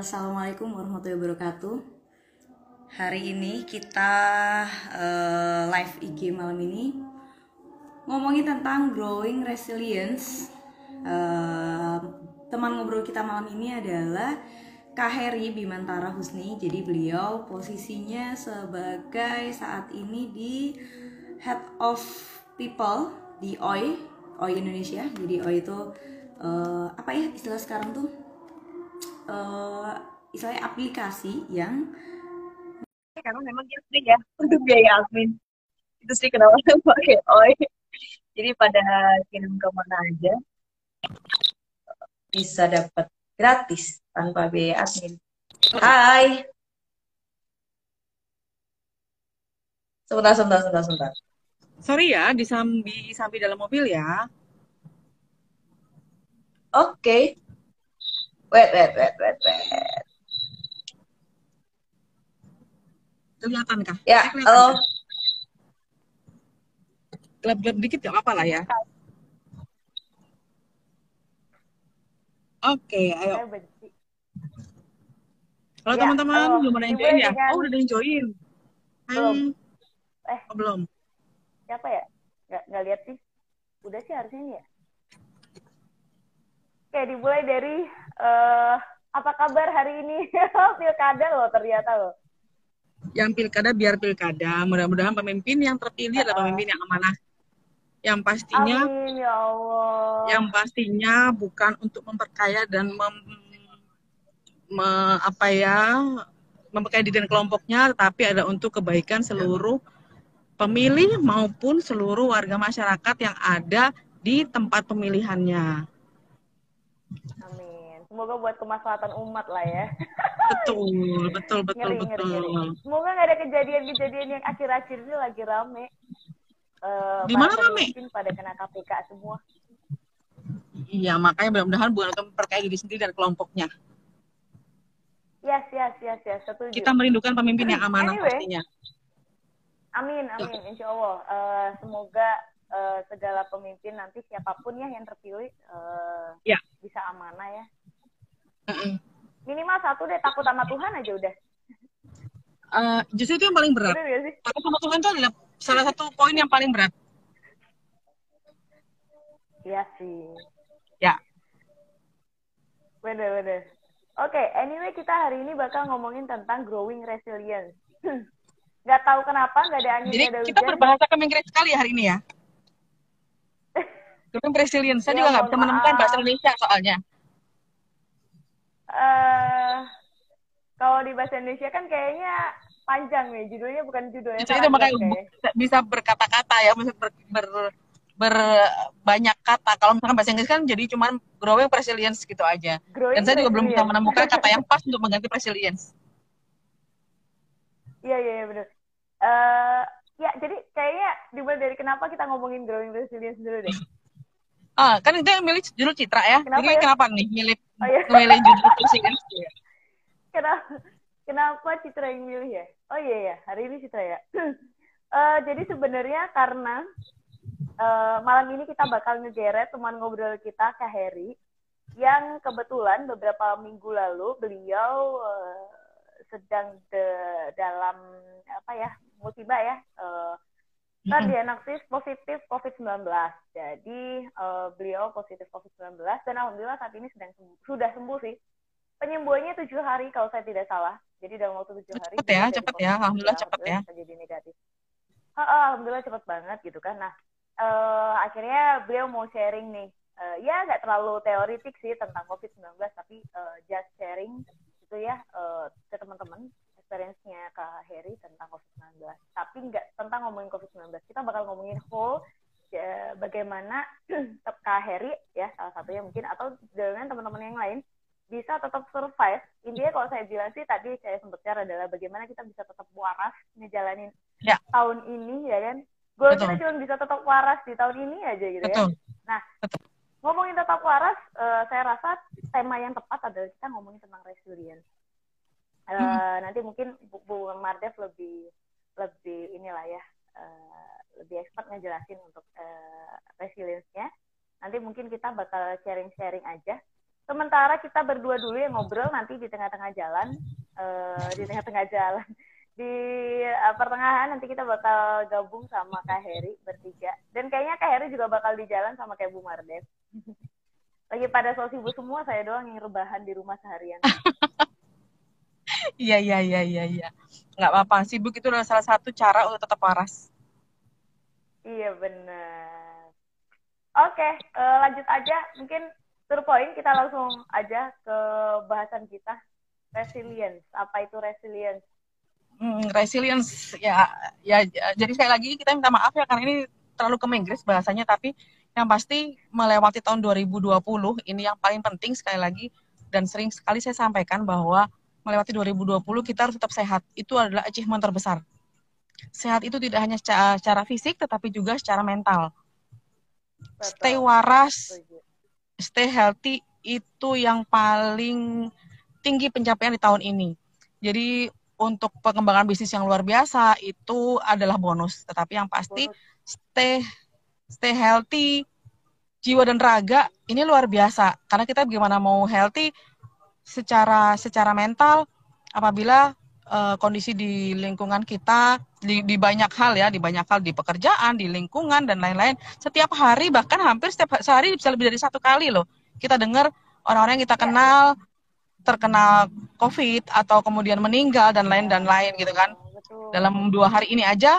Assalamualaikum warahmatullahi wabarakatuh. Hari ini kita uh, live IG malam ini ngomongin tentang growing resilience. Uh, teman ngobrol kita malam ini adalah Kak Heri Bimantara Husni. Jadi beliau posisinya sebagai saat ini di Head of People di OI, OI Indonesia. Jadi OI itu uh, apa ya istilah sekarang tuh? Uh, istilahnya aplikasi yang karena memang dia sering ya untuk biaya admin. Itu sih kenapa pakai OI. Jadi pada kirim ke mana aja bisa dapat gratis tanpa biaya admin. Hai. Sebentar sebentar sebentar sebentar. Sorry ya disambi sambi dalam mobil ya. Oke. okay. Wait wait wait wait wait Kelihatan kah? Ya, halo. Gelap-gelap dikit gak apa-apa lah ya. Oke, okay, ayo. Halo ya, teman-teman, belum ada yang join ya? Oh, udah ada yang join. Hai. Belum. Eh, oh, belum. Siapa ya? Gak, gak lihat sih. Udah sih harusnya ya. Oke, dimulai dari uh, apa kabar hari ini? Pilkada loh ternyata loh yang pilkada biar pilkada. Mudah-mudahan pemimpin yang terpilih adalah pemimpin yang amanah. Yang pastinya Amin, ya Allah. Yang pastinya bukan untuk memperkaya dan mem, me, apa ya memperkaya diri dan kelompoknya, tetapi ada untuk kebaikan seluruh pemilih maupun seluruh warga masyarakat yang ada di tempat pemilihannya. Semoga buat kemaslahatan umat lah ya. Betul, betul, betul, ngeri, betul. Ngeri, ngeri. Semoga nggak ada kejadian-kejadian yang akhir-akhir ini lagi rame. Uh, Di mana rame? Pada kena KPK semua. Iya, makanya mudah-mudahan bukan untuk memperkaya diri sendiri dan kelompoknya. Yes, yes, yes, yes, setuju. Kita merindukan pemimpin yang amanah anyway, pastinya. Amin, amin, ya. insya Allah. Uh, semoga uh, segala pemimpin nanti siapa pun ya yang terpilih uh, ya. bisa amanah ya Minimal satu deh takut sama Tuhan aja udah. Uh, justru itu yang paling berat. Takut sama Tuhan itu adalah salah satu poin yang paling berat. Iya sih. Ya. Bener bener. Oke, okay, anyway kita hari ini bakal ngomongin tentang growing resilience. Gak tahu kenapa, gak ada angin, Jadi ada kita berbahasa ke Inggris sekali hari ini ya. growing resilience, saya ya, juga nggak bisa menemukan bahasa Indonesia soalnya uh, kalau di bahasa Indonesia kan kayaknya panjang nih judulnya bukan judulnya itu, itu makanya kayak. bisa berkata-kata ya bisa ber, ber, ber banyak kata kalau misalkan bahasa Inggris kan jadi cuma growing resilience gitu aja growing dan saya juga belum bisa menemukan kata yang pas untuk mengganti resilience iya iya ya, benar uh, ya jadi kayaknya dimulai dari kenapa kita ngomongin growing resilience dulu deh Ah, kan itu yang milih judul Citra ya. Kenapa Jadi ya? kenapa nih milih oh, iya. milih judul presiden? kenapa kenapa Citra yang milih ya? Oh iya ya, hari ini Citra ya. uh, jadi sebenarnya karena uh, malam ini kita bakal ngegeret teman ngobrol kita Kak Heri yang kebetulan beberapa minggu lalu beliau uh, sedang de, dalam apa ya musibah ya uh, Kan diagnosis positif COVID-19. Jadi uh, beliau positif COVID-19 dan alhamdulillah saat ini sedang sembuh, sudah sembuh sih. Penyembuhannya tujuh hari kalau saya tidak salah. Jadi dalam waktu tujuh hari. Cepat ya, cepat ya. Alhamdulillah cepat ya. Jadi negatif. Uh, uh, alhamdulillah cepat banget gitu kan. Nah uh, akhirnya beliau mau sharing nih. Uh, ya nggak terlalu teoritik sih tentang COVID-19 tapi uh, just sharing gitu ya uh, ke teman-teman experience-nya Kak Heri tentang COVID-19. Tapi nggak tentang ngomongin COVID-19. Kita bakal ngomongin whole ya, bagaimana Kak Heri ya salah satunya mungkin atau dengan teman-teman yang lain bisa tetap survive. Intinya kalau saya bilang sih tadi saya sempat share adalah bagaimana kita bisa tetap waras ngejalanin ya. tahun ini ya kan. Gue kita cuma bisa tetap waras di tahun ini aja gitu ya. Betul. ya. Nah, Betul. ngomongin tetap waras, uh, saya rasa tema yang tepat adalah kita ngomongin tentang resilience uh, nanti mungkin Bu, Bu Mardev lebih lebih inilah ya uh, lebih expert ngejelasin untuk uh, resilience-nya. Nanti mungkin kita bakal sharing-sharing aja. sementara kita berdua dulu yang ngobrol nanti di tengah-tengah jalan uh, di tengah-tengah jalan di uh, pertengahan nanti kita bakal gabung sama Kak Heri bertiga dan kayaknya Kak Heri juga bakal di jalan sama kayak Bu Mardes lagi pada so sibuk semua saya doang yang rebahan di rumah seharian iya iya iya iya iya. Nggak apa-apa. Sibuk itu adalah salah satu cara untuk tetap waras. Iya benar. Oke uh, lanjut aja. Mungkin to point kita langsung aja ke bahasan kita. Resilience. Apa itu resilience? Hmm, resilience. Ya ya jadi sekali lagi kita minta maaf ya karena ini terlalu ke Inggris bahasanya tapi yang pasti melewati tahun 2020 ini yang paling penting sekali lagi dan sering sekali saya sampaikan bahwa melewati 2020 kita harus tetap sehat itu adalah achievement terbesar sehat itu tidak hanya secara, secara fisik tetapi juga secara mental Betul. stay waras stay healthy itu yang paling tinggi pencapaian di tahun ini. Jadi untuk pengembangan bisnis yang luar biasa itu adalah bonus. Tetapi yang pasti stay stay healthy, jiwa dan raga ini luar biasa. Karena kita bagaimana mau healthy secara secara mental apabila uh, kondisi di lingkungan kita di, di banyak hal ya, di banyak hal di pekerjaan, di lingkungan dan lain-lain. Setiap hari bahkan hampir setiap sehari bisa lebih dari satu kali loh. Kita dengar orang-orang yang kita kenal terkena COVID atau kemudian meninggal dan lain dan lain gitu kan. Dalam dua hari ini aja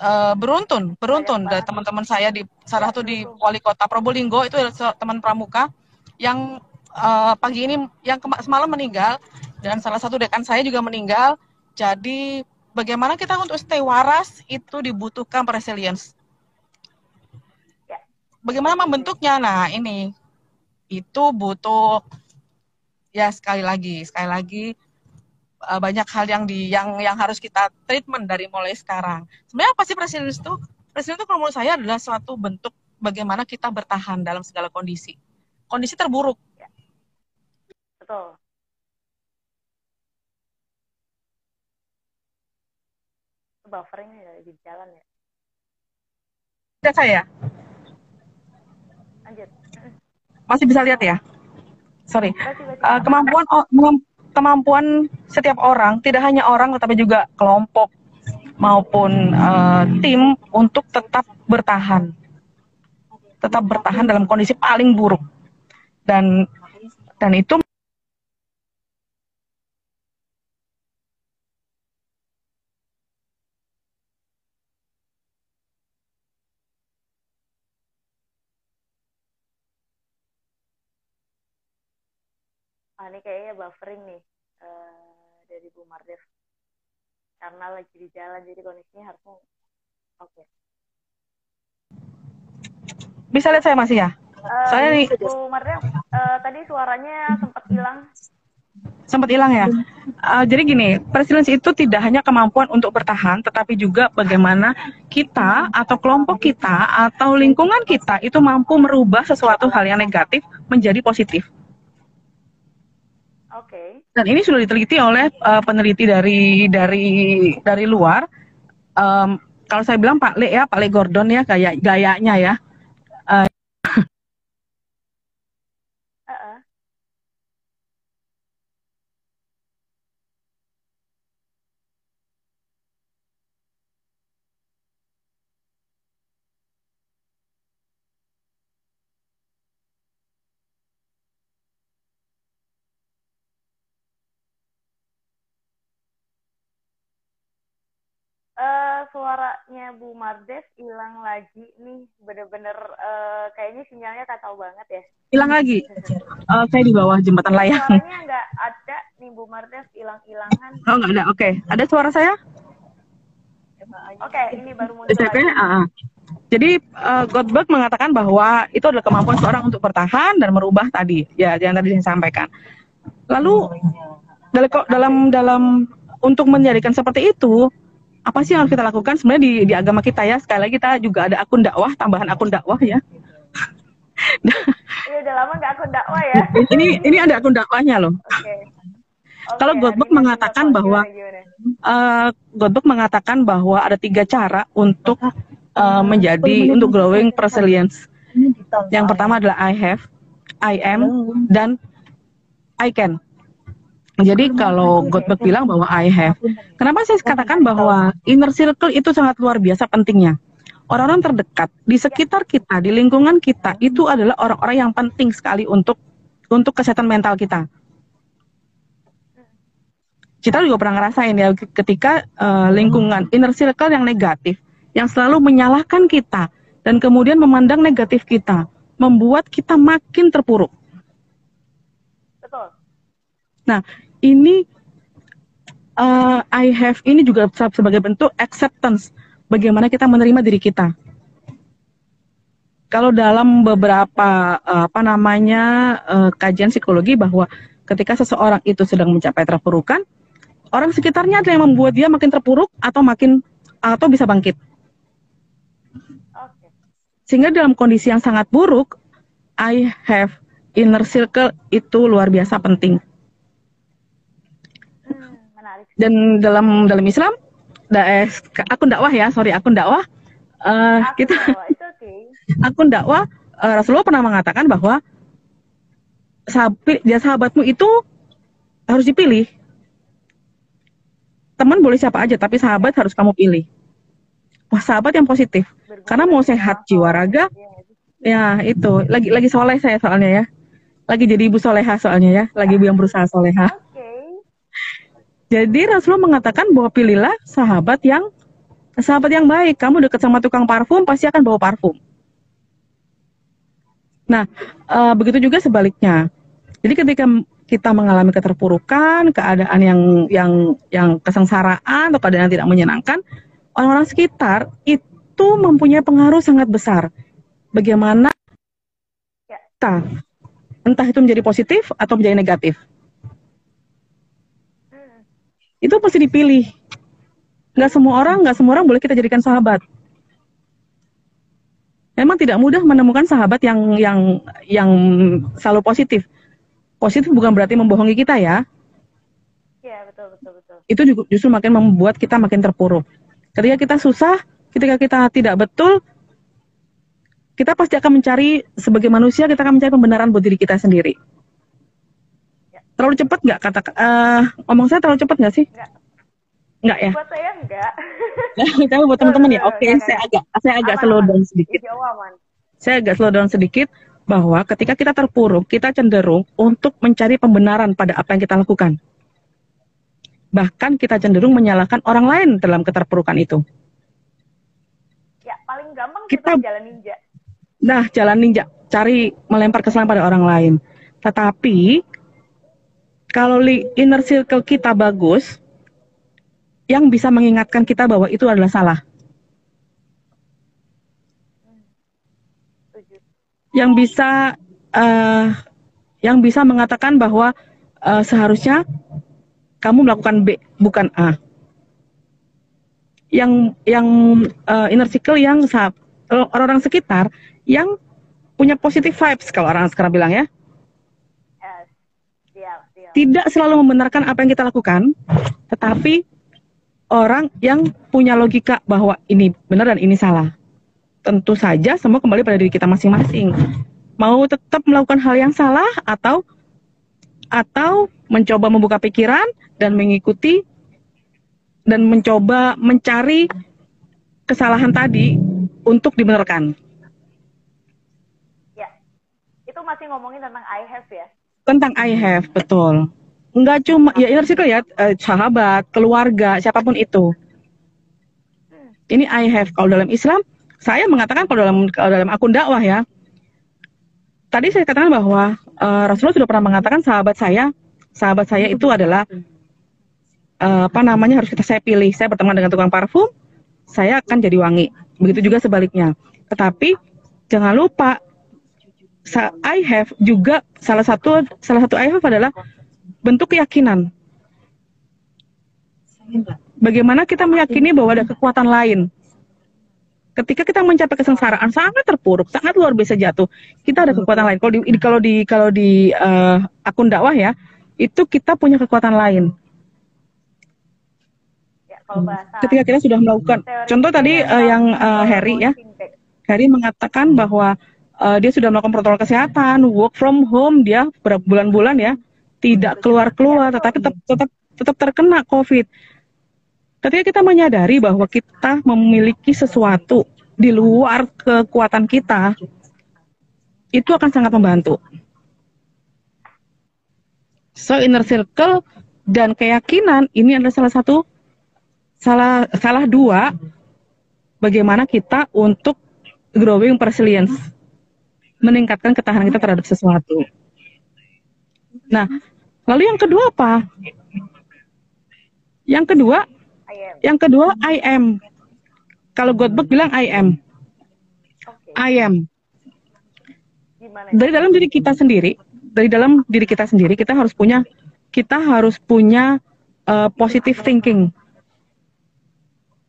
uh, beruntun, beruntun dari teman-teman saya di salah satu di wali kota Probolinggo itu teman pramuka yang uh, pagi ini yang semalam meninggal dan salah satu dekan saya juga meninggal. Jadi bagaimana kita untuk stay waras itu dibutuhkan resilience. Ya. Bagaimana membentuknya? Nah ini itu butuh ya sekali lagi sekali lagi uh, banyak hal yang di yang yang harus kita treatment dari mulai sekarang. Sebenarnya apa sih presiden itu? Presiden itu kalau menurut saya adalah suatu bentuk bagaimana kita bertahan dalam segala kondisi. Kondisi terburuk. Betul. Buffering ya di jalan ya. Tidak saya. Lanjut. Masih bisa lihat ya? sorry uh, kemampuan kemampuan setiap orang tidak hanya orang tetapi juga kelompok maupun uh, tim untuk tetap bertahan tetap bertahan dalam kondisi paling buruk dan dan itu ah ini kayaknya buffering nih uh, dari Bu Mardev karena lagi di jalan jadi kondisinya harusnya oke okay. bisa lihat saya masih ya uh, saya nih Bu Mardev uh, tadi suaranya sempat hilang sempat hilang ya. Uh, jadi gini, resilience itu tidak hanya kemampuan untuk bertahan, tetapi juga bagaimana kita atau kelompok kita atau lingkungan kita itu mampu merubah sesuatu hal yang negatif menjadi positif. Oke. Okay. Dan ini sudah diteliti oleh uh, peneliti dari dari dari luar. Um, kalau saya bilang Pak Le ya, Pak Le Gordon ya kayak gayanya ya. Uh, suaranya Bu Mardes hilang lagi nih bener-bener uh, kayaknya sinyalnya kacau banget ya. Hilang lagi? Uh, saya di bawah jembatan layang suaranya nggak ada nih Bu Mardes hilang-hilangan. Oh nggak ada. Oke. Okay. ada suara saya? Oke okay, ini baru muncul SMP, lagi. Uh, jadi uh, Goldberg mengatakan bahwa itu adalah kemampuan seorang untuk bertahan dan merubah tadi. Ya yang tadi saya sampaikan. Lalu dalam dalam dalam untuk menjadikan seperti itu apa sih yang harus kita lakukan? Sebenarnya di, di agama kita ya. Sekali lagi kita juga ada akun dakwah tambahan akun dakwah ya. Iya udah lama nggak akun dakwah ya. Ini ini ada akun dakwahnya loh. Okay. Okay, kalau Godbook mengatakan bahwa Uh, Godbook mengatakan bahwa ada tiga cara untuk uh, menjadi untuk growing resilience. Yang pertama adalah I have I am, dan I can. Jadi kalau Godberg bilang bahwa I have, kenapa saya katakan bahwa inner circle itu sangat luar biasa pentingnya. Orang-orang terdekat di sekitar kita, di lingkungan kita itu adalah orang-orang yang penting sekali untuk untuk kesehatan mental kita. Kita juga pernah ngerasain ya ketika uh, lingkungan inner circle yang negatif, yang selalu menyalahkan kita dan kemudian memandang negatif kita, membuat kita makin terpuruk. Betul. Nah, ini uh, I have ini juga sebagai bentuk acceptance bagaimana kita menerima diri kita. Kalau dalam beberapa uh, apa namanya uh, kajian psikologi bahwa ketika seseorang itu sedang mencapai terpurukan, orang sekitarnya adalah yang membuat dia makin terpuruk atau makin atau bisa bangkit. Sehingga dalam kondisi yang sangat buruk, I have inner circle itu luar biasa penting. Dan dalam dalam Islam, da, eh, akun dakwah ya, sorry akun dakwah, uh, kita okay. akun dakwah uh, Rasulullah pernah mengatakan bahwa sahabat, ya sahabatmu itu harus dipilih. Teman boleh siapa aja, tapi sahabat harus kamu pilih. Wah, sahabat yang positif. Karena mau sehat jiwa raga, ya itu. Lagi lagi soleh saya soalnya ya. Lagi jadi ibu soleha soalnya ya. Lagi ibu yang berusaha soleha. Jadi Rasulullah mengatakan bahwa pilihlah sahabat yang sahabat yang baik. Kamu dekat sama tukang parfum pasti akan bawa parfum. Nah, e, begitu juga sebaliknya. Jadi ketika kita mengalami keterpurukan, keadaan yang yang yang kesengsaraan atau keadaan yang tidak menyenangkan, orang-orang sekitar itu mempunyai pengaruh sangat besar. Bagaimana ya. kita, entah itu menjadi positif atau menjadi negatif itu pasti dipilih. Nggak semua orang, nggak semua orang boleh kita jadikan sahabat. Memang tidak mudah menemukan sahabat yang yang yang selalu positif. Positif bukan berarti membohongi kita ya. Iya betul betul betul. Itu juga justru makin membuat kita makin terpuruk. Ketika kita susah, ketika kita tidak betul, kita pasti akan mencari sebagai manusia kita akan mencari pembenaran buat diri kita sendiri terlalu cepat nggak kata uh, ngomong saya terlalu cepat nggak sih? Nggak. Ya? Buat saya nggak. Tapi buat teman-teman ya, oke, okay, saya agak saya agak aman, slow down sedikit. Aman. Saya agak slow down sedikit bahwa ketika kita terpuruk, kita cenderung untuk mencari pembenaran pada apa yang kita lakukan. Bahkan kita cenderung menyalahkan orang lain dalam keterpurukan itu. Ya, paling gampang kita jalan ninja. Nah, jalan ninja, cari melempar kesalahan pada orang lain. Tetapi kalau inner circle kita bagus, yang bisa mengingatkan kita bahwa itu adalah salah. Yang bisa uh, yang bisa mengatakan bahwa uh, seharusnya kamu melakukan B bukan A. Yang yang uh, inner circle yang orang-orang sekitar yang punya positive vibes kalau orang sekarang bilang ya tidak selalu membenarkan apa yang kita lakukan, tetapi orang yang punya logika bahwa ini benar dan ini salah. Tentu saja semua kembali pada diri kita masing-masing. Mau tetap melakukan hal yang salah atau atau mencoba membuka pikiran dan mengikuti dan mencoba mencari kesalahan tadi untuk dibenarkan. Ya, itu masih ngomongin tentang I have ya tentang I have betul. Enggak cuma ya inner circle ya eh, sahabat keluarga siapa pun itu. Ini I have. Kalau dalam Islam saya mengatakan kalau dalam kalau dalam akun dakwah ya. Tadi saya katakan bahwa uh, Rasulullah sudah pernah mengatakan sahabat saya sahabat saya itu adalah uh, apa namanya harus kita saya pilih. Saya berteman dengan tukang parfum saya akan jadi wangi. Begitu juga sebaliknya. Tetapi jangan lupa I have juga salah satu salah satu I have adalah bentuk keyakinan. Bagaimana kita meyakini bahwa ada kekuatan lain. Ketika kita mencapai kesengsaraan sangat terpuruk, sangat luar biasa jatuh, kita ada kekuatan lain. Kalau di kalau di kalau di uh, akun dakwah ya, itu kita punya kekuatan lain. Ya, Ketika kita sudah melakukan, contoh tadi uh, yang uh, Harry ya, Harry mengatakan bahwa uh, dia sudah melakukan protokol kesehatan, work from home, dia berbulan-bulan ya tidak keluar-keluar, tetapi tetap tetap tetap terkena COVID. Ketika kita menyadari bahwa kita memiliki sesuatu di luar kekuatan kita, itu akan sangat membantu. So inner circle dan keyakinan ini adalah salah satu salah salah dua bagaimana kita untuk growing resilience meningkatkan ketahanan kita terhadap sesuatu. Nah, lalu yang kedua apa? Yang kedua, yang kedua I am. Kalau Godberg bilang I am. I am. Dari dalam diri kita sendiri, dari dalam diri kita sendiri kita harus punya kita harus punya uh, positive thinking.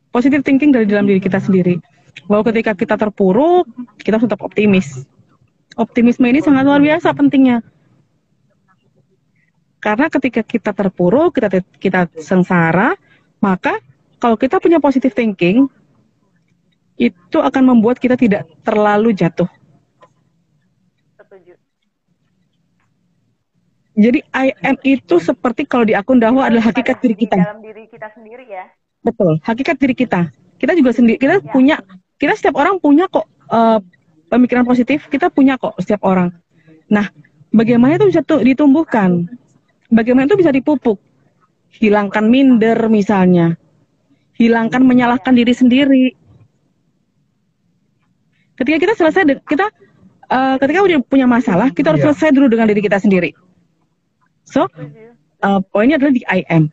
Positive thinking dari dalam diri kita sendiri. Bahwa ketika kita terpuruk, kita tetap optimis. Optimisme ini sangat luar biasa pentingnya. Karena ketika kita terpuruk, kita kita sengsara, maka kalau kita punya positive thinking, itu akan membuat kita tidak terlalu jatuh. Jadi I am itu seperti kalau di akun dakwah adalah hakikat diri kita. Di dalam diri kita sendiri ya. Betul, hakikat diri kita. Kita juga sendiri, kita ya. punya, kita setiap orang punya kok uh, pemikiran positif, kita punya kok setiap orang. Nah, bagaimana itu bisa tuh ditumbuhkan? Bagaimana itu bisa dipupuk? Hilangkan minder misalnya. Hilangkan menyalahkan diri sendiri. Ketika kita selesai, kita uh, ketika udah punya masalah, kita harus iya. selesai dulu dengan diri kita sendiri So, uh, poinnya adalah di IM.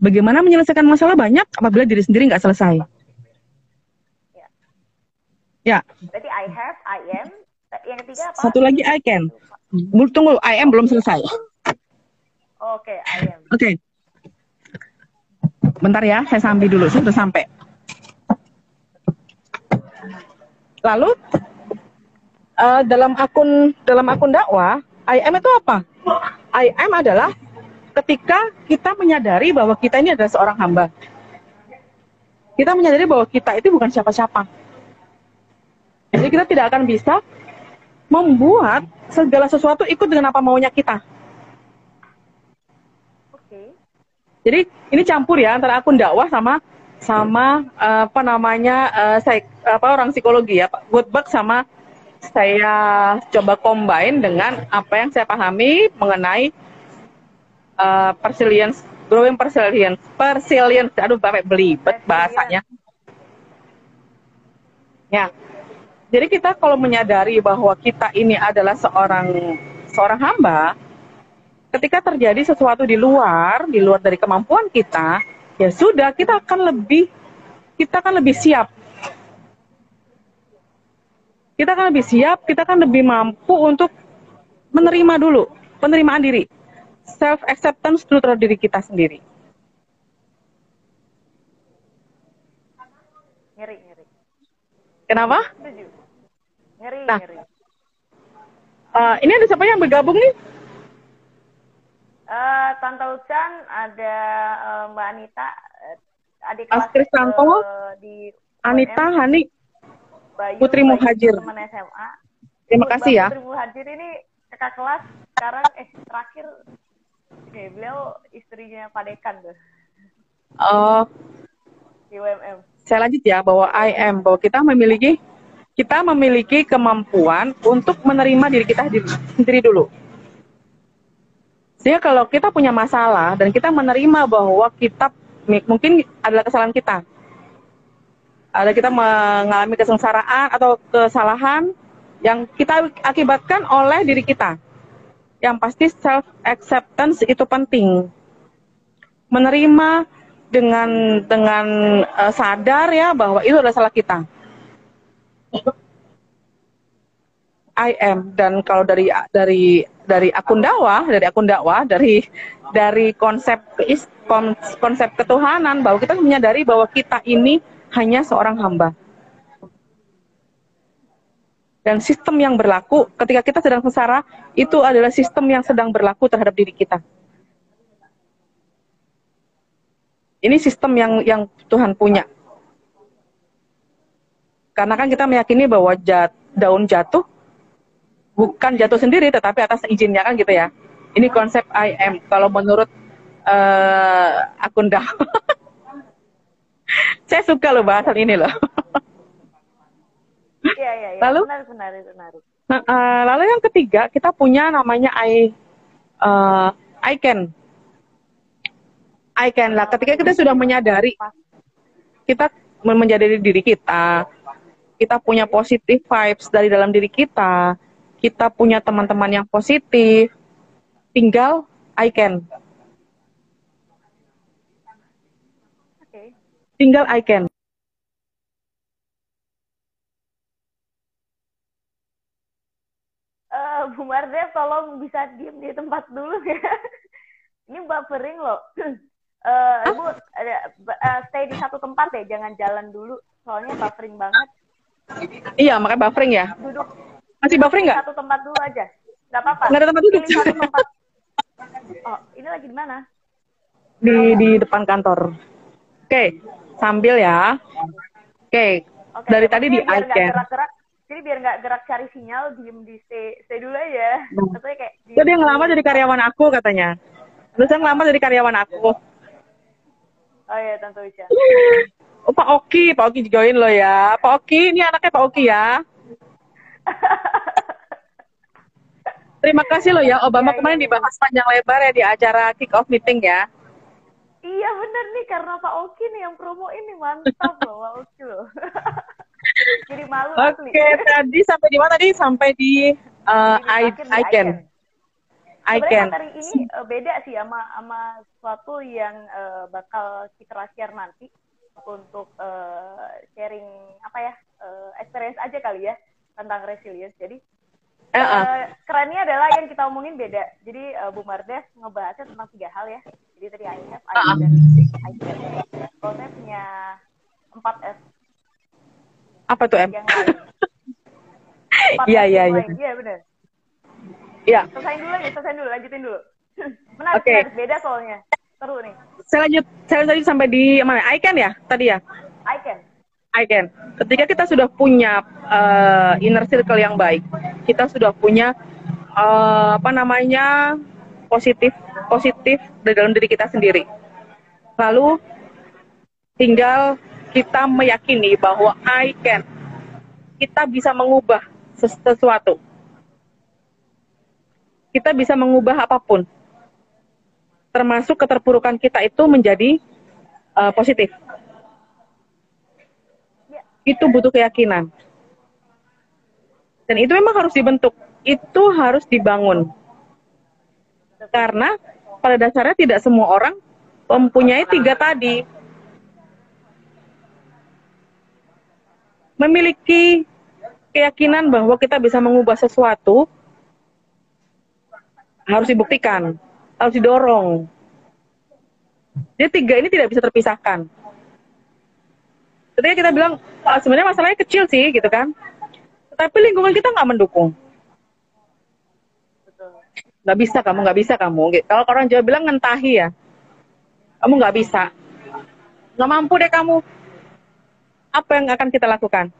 Bagaimana menyelesaikan masalah banyak apabila diri sendiri nggak selesai. Ya. Berarti I have, I am. Yang ketiga apa? Satu lagi I can. Tunggu, I am belum selesai. Oke, okay, I am. Oke. Okay. Bentar ya, saya sampai dulu. Sudah sampai. Lalu uh, dalam akun dalam akun dakwah, I am itu apa? I am adalah ketika kita menyadari bahwa kita ini adalah seorang hamba. Kita menyadari bahwa kita itu bukan siapa-siapa. Jadi kita tidak akan bisa membuat segala sesuatu ikut dengan apa maunya kita. Oke. Jadi ini campur ya antara akun dakwah sama sama uh, apa namanya uh, saya apa orang psikologi ya Pak Goodbug sama saya coba combine dengan apa yang saya pahami mengenai uh, persilience, growing persilience, persilience, aduh bapak belibet bahasanya. Ya, jadi kita kalau menyadari bahwa kita ini adalah seorang seorang hamba, ketika terjadi sesuatu di luar, di luar dari kemampuan kita, ya sudah kita akan lebih kita akan lebih siap kita akan lebih siap, kita akan lebih mampu untuk menerima dulu, penerimaan diri. Self acceptance dulu terhadap diri kita sendiri. Ngeri, ngeri. Kenapa? Ngeri, nah, ngeri. Uh, ini ada siapa yang bergabung nih? Uh, Tante Ucan, ada uh, Mbak Anita, adik kelas uh, di Anita, Hani, Bayu, Putri Bayu, Muhajir. Teman SMA. Terima kasih ya. Putri Muhajir ini kakak kelas sekarang eh terakhir oke beliau istrinya Pak Dekan tuh. Oh. Di UMM. Saya lanjut ya bahwa I am bahwa kita memiliki kita memiliki kemampuan untuk menerima diri kita sendiri dulu. Sehingga kalau kita punya masalah dan kita menerima bahwa kita mungkin adalah kesalahan kita, ada kita mengalami kesengsaraan atau kesalahan yang kita akibatkan oleh diri kita. Yang pasti self acceptance itu penting. Menerima dengan dengan uh, sadar ya bahwa itu adalah salah kita. I am dan kalau dari dari dari akun dakwah, dari akun dakwah, dari dari konsep konsep ketuhanan bahwa kita menyadari bahwa kita ini hanya seorang hamba. Dan sistem yang berlaku ketika kita sedang sengsara itu adalah sistem yang sedang berlaku terhadap diri kita. Ini sistem yang yang Tuhan punya. Karena kan kita meyakini bahwa jat, daun jatuh bukan jatuh sendiri tetapi atas izinnya kan gitu ya. Ini konsep I am kalau menurut uh, akun dah. Saya suka loh bahasan ini loh. Iya iya iya. Lalu? Menarik menarik menarik. Nah, uh, lalu yang ketiga kita punya namanya I uh, I can. I can lah. Ketika kita sudah menyadari kita menjadi diri kita, kita punya positif vibes dari dalam diri kita, kita punya teman-teman yang positif, tinggal I can. Oke. Tinggal I can. Eh, Bu Mardev tolong bisa diem di tempat dulu ya. Ini buffering loh. Eh, Ibu eh, stay di satu tempat ya, jangan jalan dulu. Soalnya buffering banget. Iya, makanya buffering ya. Duduk Masih buffering nggak? satu tempat dulu aja. Nggak apa-apa. Nggak ada tempat duduk. Pilih satu tempat. Oh, ini lagi di mana? Di di depan kantor. Oke, sambil ya. Oke, Oke. dari tadi di maksudnya biar I nggak can. Gerak-gerak. Jadi biar nggak gerak cari sinyal, diem di stay, stay dulu aja. Hmm. Maksudnya kayak Jadi yang dulu. ngelamar jadi karyawan aku katanya. Terus yang ngelamar jadi karyawan aku. Oh iya, tentu bisa. Oh, Pak Oki, Pak Oki join lo ya. Pak Oki, ini anaknya Pak Oki ya. Terima kasih lo ya, Obama iya, kemarin iya. dibahas panjang lebar ya di acara kick off meeting ya. Iya bener nih karena Pak Oki nih yang promo ini mantap loh Pak Oki loh. Jadi malu asli. Oke, tadi sampai di mana tadi? Sampai di uh, I, I can. I can. materi ini eh, beda sih sama sama sesuatu yang eh, bakal kita share nanti untuk eh, sharing apa ya eh, experience aja kali ya tentang resilience. Jadi eh, kerennya adalah yang kita omongin beda. Jadi eh, Bu Mardes ngebahasnya tentang tiga hal ya. Jadi tadi I have, I Ah, ah. dan I can. Kalau saya punya empat S Apa tuh M? yang lain. Empat Iya, iya, iya. Iya benar. Ya, Selesaiin dulu nih, selesaiin dulu, lanjutin dulu. Menarik, Oke. menarik. beda soalnya. Seru nih. saya lanjut. Saya tadi sampai di mana? I can ya tadi ya. I can. I can. Ketika kita sudah punya uh, inner circle yang baik, kita sudah punya uh, apa namanya positif positif di dalam diri kita sendiri. Lalu tinggal kita meyakini bahwa I can. Kita bisa mengubah ses- sesuatu. Kita bisa mengubah apa pun. Termasuk keterpurukan kita itu menjadi uh, positif itu butuh keyakinan. Dan itu memang harus dibentuk, itu harus dibangun. Karena pada dasarnya tidak semua orang mempunyai tiga tadi. Memiliki keyakinan bahwa kita bisa mengubah sesuatu harus dibuktikan, harus didorong. Jadi tiga ini tidak bisa terpisahkan. Ketika kita bilang "Ah, sebenarnya masalahnya kecil sih gitu kan. Tapi lingkungan kita nggak mendukung. Nggak bisa kamu nggak bisa kamu. Gitu. kalau orang Jawa bilang ngentahi ya. Kamu nggak bisa. Nggak mampu deh kamu. Apa yang akan kita lakukan?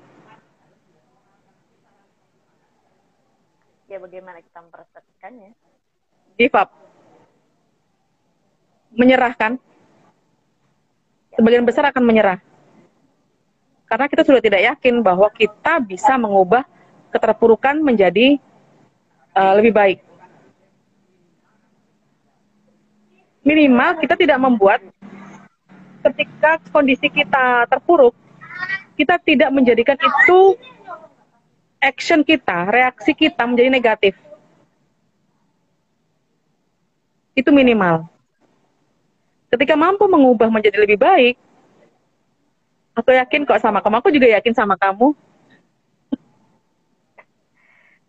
Ya bagaimana kita mempersepsikannya? give up menyerahkan. Sebagian besar akan menyerah. Karena kita sudah tidak yakin bahwa kita bisa mengubah keterpurukan menjadi uh, lebih baik. Minimal kita tidak membuat ketika kondisi kita terpuruk kita tidak menjadikan itu action kita reaksi kita menjadi negatif. Itu minimal. Ketika mampu mengubah menjadi lebih baik, aku yakin kok sama kamu. Aku juga yakin sama kamu.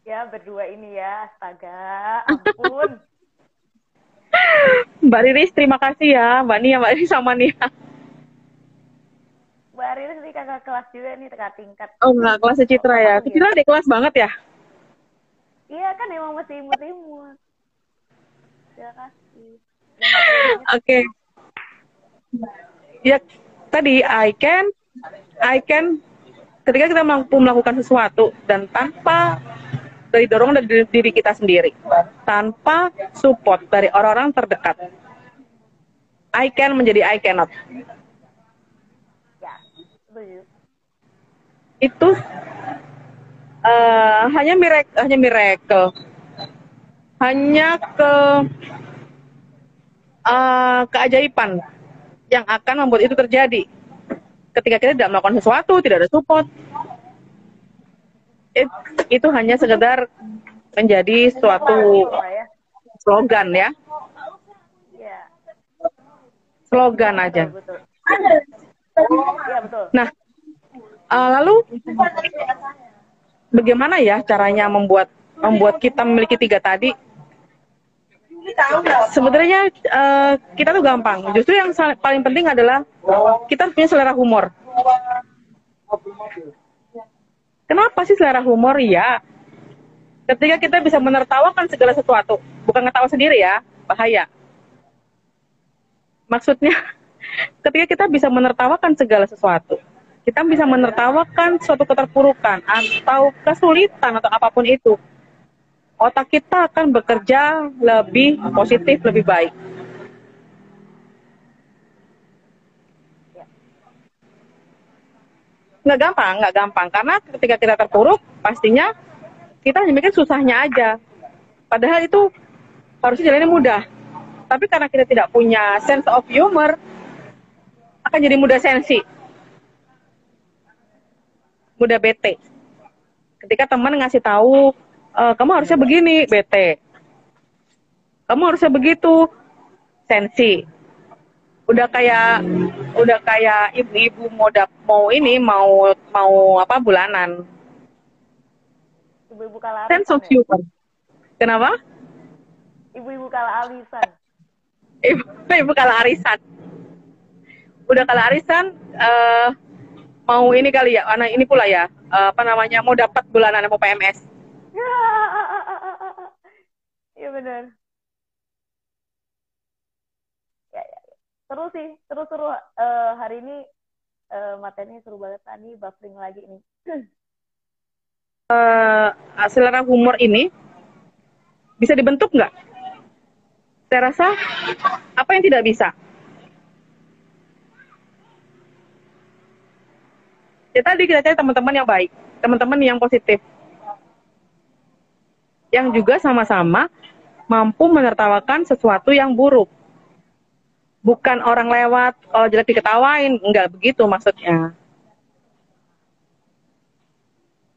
Ya berdua ini ya, astaga, ampun. Mbak Riris, terima kasih ya. Mbak Nia, Mbak Riris sama Nia. Mbak Riris nih kakak kelas juga nih kakak tingkat. Oh enggak, kelas Citra ya. Citra di kelas banget ya? Iya kan emang masih imut-imut. Terima kasih. Oke. Ya, tadi I can, I can ketika kita mampu melakukan sesuatu dan tanpa dari dorongan dari diri kita sendiri, tanpa support dari orang-orang terdekat, I can menjadi I cannot. Ya. Itu uh, hanya miracle, hanya miracle, hanya ke uh, keajaiban yang akan membuat itu terjadi. Ketika kita tidak melakukan sesuatu, tidak ada support, it, itu hanya sekedar menjadi suatu slogan ya, Iya, slogan aja. Iya. Nah, uh, lalu bagaimana ya caranya membuat membuat kita memiliki tiga tadi? Sebenarnya uh, kita tuh gampang. Justru yang paling penting adalah kita punya selera humor. Kenapa sih selera humor? Ya, ketika kita bisa menertawakan segala sesuatu, bukan ngetawa sendiri ya, bahaya. Maksudnya, ketika kita bisa menertawakan segala sesuatu, kita bisa menertawakan suatu keterpurukan atau kesulitan atau apa pun itu, otak kita akan bekerja lebih positif, lebih baik. Nggak gampang, nggak gampang. Karena ketika kita terpuruk, pastinya kita hanya mikir susahnya aja. Padahal itu harusnya jalannya mudah. Tapi karena kita tidak punya sense of humor, akan jadi mudah sensi. Mudah bete. Ketika teman ngasih tahu, e, kamu harusnya begini, bete. Kamu harusnya begitu, sensi. Udah kayak udah kayak ibu-ibu mau dap, mau ini mau mau apa bulanan. Ibu-ibu kalah Sense of ya? Kenapa? Ibu-ibu kalah alisan. Ibu, ibu kalah arisan. Udah kalah arisan, eh mau ini kali ya, anak ini pula ya, eh, apa namanya, mau dapat bulanan mau PMS. Iya benar. Ya, ya, ya. Seru sih, seru-seru. Eh, hari ini eh, materinya seru banget tadi, buffering lagi nih. Eh, selera humor ini bisa dibentuk nggak? Saya rasa apa yang tidak bisa? Ya tadi kita cari teman-teman yang baik, teman-teman yang positif, yang juga sama-sama mampu menertawakan sesuatu yang buruk. Bukan orang lewat, kalau jelek diketawain, enggak begitu maksudnya.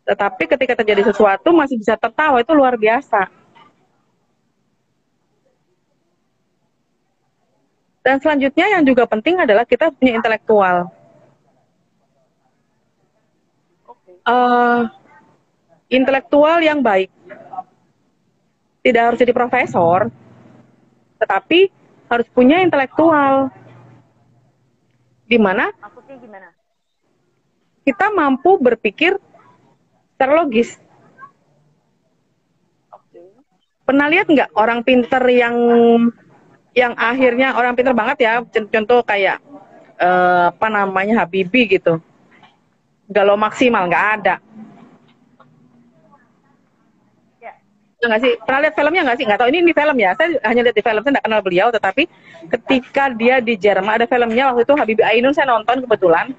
Tetapi ketika terjadi sesuatu masih bisa tertawa itu luar biasa. Dan selanjutnya yang juga penting adalah kita punya intelektual. Eh, intelektual yang baik. Tidak harus jadi profesor, tetapi harus punya intelektual. Di mana Maksudnya gimana? kita mampu berpikir secara logis. Oke. Pernah lihat nggak orang pinter yang yang akhirnya orang pinter banget ya, Con- contoh kayak eh, apa namanya Habibie gitu, galau maksimal nggak ada. Ya. Ya nggak sih? Pernah lihat filmnya nggak sih? Nggak tahu ini ini film ya. Saya hanya lihat di film, saya nggak kenal beliau. Tetapi ketika dia di Jerman ada filmnya waktu itu Habibie Ainun saya nonton kebetulan.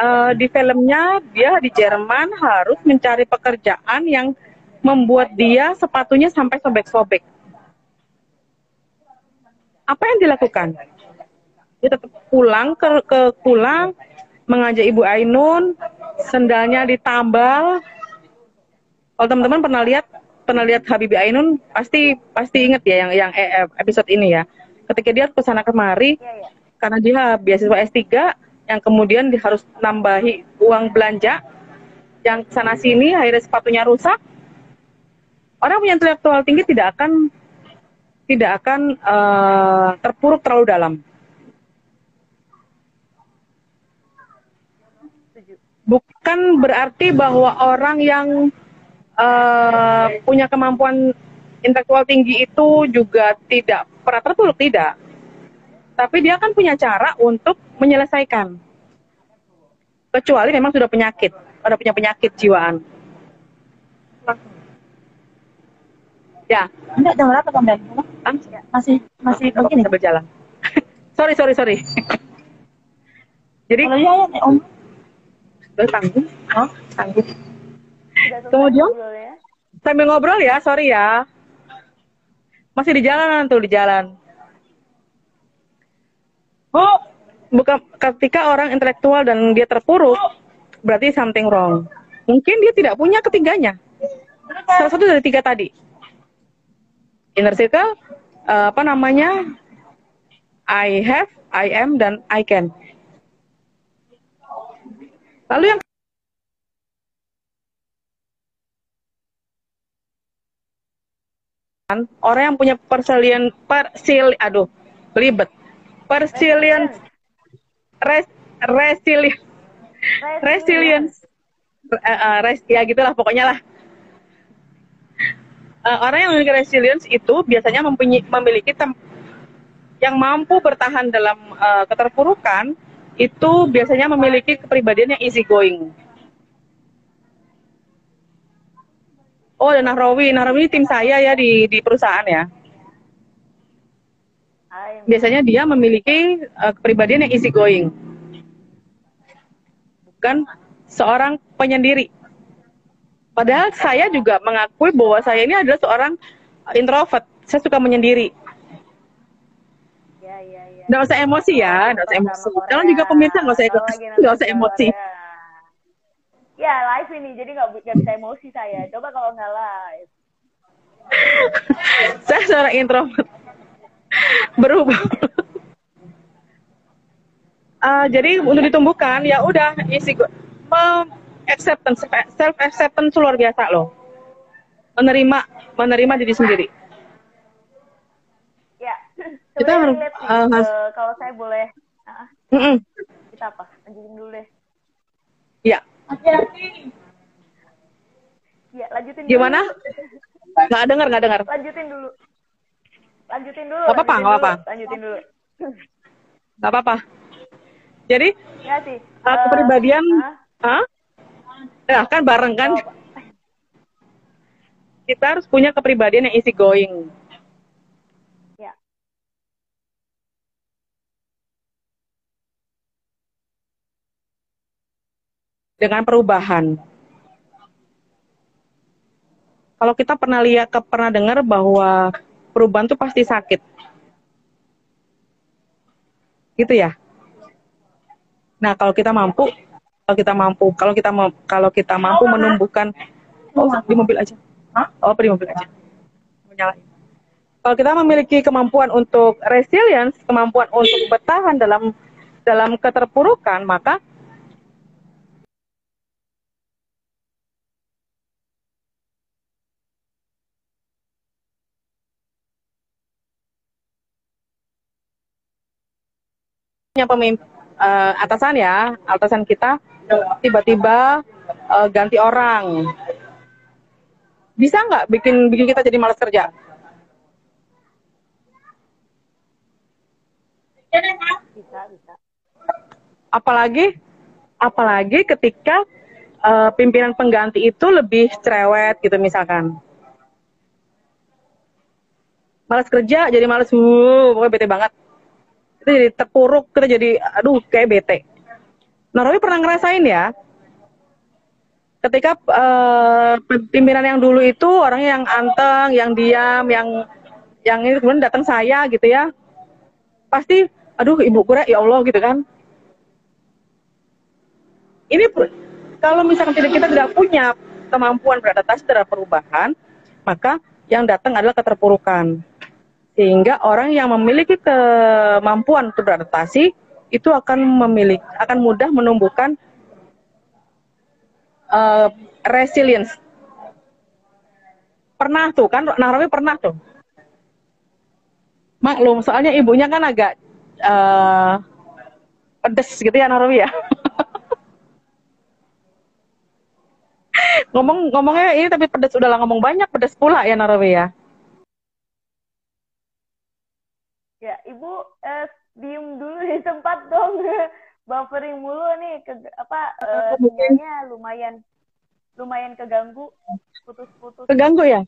Eh, di filmnya dia di Jerman harus mencari pekerjaan yang membuat dia sepatunya sampai sobek-sobek. Apa yang dilakukan? Dia tetap pulang ke, ke pulang mengajak Ibu Ainun, sendalnya ditambal. Kalau teman-teman pernah lihat pernah lihat Habibie Ainun pasti pasti inget ya yang yang eh, episode ini ya. Ketika dia ke sana kemari Iya, iya. karena dia beasiswa S3 yang kemudian dia harus nambahi uang belanja yang sana sini akhirnya sepatunya rusak. Orang punya intelektual tinggi tidak akan tidak akan eh, terpuruk terlalu dalam. Bukan berarti bahwa orang yang eh, punya kemampuan intelektual tinggi itu juga tidak pernah terpuruk tidak tapi dia kan punya cara untuk menyelesaikan kecuali memang sudah penyakit, ada punya penyakit jiwaan. Ya, Enggak jam berapa Bang Dan? ah, Masih masih oh, begini. berjalan. sorry, sorry, sorry. Jadi, Kalau iya ya Om. Tanggung, Oh, tanggung. Kemudian? ngobrolnya? Sambil ngobrol ya, sorry ya. Masih di jalan tuh, di jalan. Bu, bukan ketika orang intelektual dan dia terpuruk, berarti something wrong. Mungkin dia tidak punya ketiganya. Salah satu dari tiga tadi. Inner circle, eh, apa namanya? I have, I am, dan I can. Lalu yang orang yang punya persilien persil aduh belibet persilien res, resilien resilience. eh, res, ya gitulah pokoknya lah. Eh, orang yang memiliki resilience itu biasanya mempunyai, memiliki tem- yang mampu bertahan dalam eh, keterpurukan itu biasanya memiliki kepribadian yang easy going Oh, dan Nahrawi. Nahrawi tim saya ya di, di perusahaan ya. Biasanya dia memiliki uh, kepribadian yang easy going. Bukan seorang penyendiri. Padahal saya juga mengakui bahwa saya ini adalah seorang introvert. Saya suka menyendiri. ya ya ya. Nggak usah emosi ya, nggak usah emosi. Kalian juga pemirsa nggak usah nggak usah emosi. Korea. Ya live ini, jadi nggak nggak bisa emosi saya. Coba kalau nggak live. saya seorang introvert. Berubah. Ah, jadi untuk ditumbuhkan ya udah isi acceptance self acceptance luar biasa loh. Menerima menerima diri sendiri. Ya. Kita harus- uh, Eh, kalau saya boleh, ah, Mm-mm. kita apa? Lanjutin dulu deh. Ya, hati-hati. Ya, lanjutin gimana? dulu. Nggak dengar nggak dengar. Lanjutin dulu. Lanjutin dulu. Nggak apa-apa, nggak apa-apa. Lanjutin dulu. Nggak apa-apa. Jadi Ya sih. uh, eh, kepribadian, ah, Hah? Ya kan bareng kan? Kita harus punya kepribadian yang easy going. ya. Dengan perubahan. Kalau kita pernah lihat, pernah dengar bahwa perubahan itu pasti sakit, gitu ya. Nah, kalau kita mampu, kalau kita mampu, kalau kita mau, kalau kita mampu menumbuhkan, oh di mobil aja, oh di mobil aja, Mau nyalain. Kalau kita memiliki kemampuan untuk resilience, kemampuan untuk bertahan dalam dalam keterpurukan, maka punya pemimpin atasan ya, atasan kita tiba-tiba eh, ganti orang. Bisa nggak bikin bikin kita jadi malas kerja? Apalagi apalagi ketika eh, pimpinan pengganti itu lebih cerewet gitu misalkan. Malas kerja jadi malas, wuh, pokoknya bete banget. Kita jadi terpuruk, kita jadi aduh kayak bete. Nah, Robi pernah ngerasain ya, ketika eh, pimpinan yang dulu itu orangnya yang anteng, yang diam, yang yang ini kemudian datang saya gitu ya, pasti, aduh ibu kura ya Allah gitu kan. Ini kalau misalkan tidak kita tidak punya kemampuan beradaptasi terhadap perubahan, maka yang datang adalah keterpurukan. Sehingga orang yang memiliki kemampuan untuk beradaptasi itu akan memiliki akan mudah menumbuhkan eh, resilience. Pernah tuh kan, Narawi pernah tuh. Maklum, soalnya ibunya kan agak eh, pedes gitu ya Narawi ya. ngomong ngomongnya ini tapi pedes udah lah ngomong banyak pedes pula ya Narawi ya. Ya, Ibu eh, diem dulu di tempat dong. buffering mulu nih ke apa eh, sinyalnya lumayan lumayan keganggu putus-putus. Keganggu ya?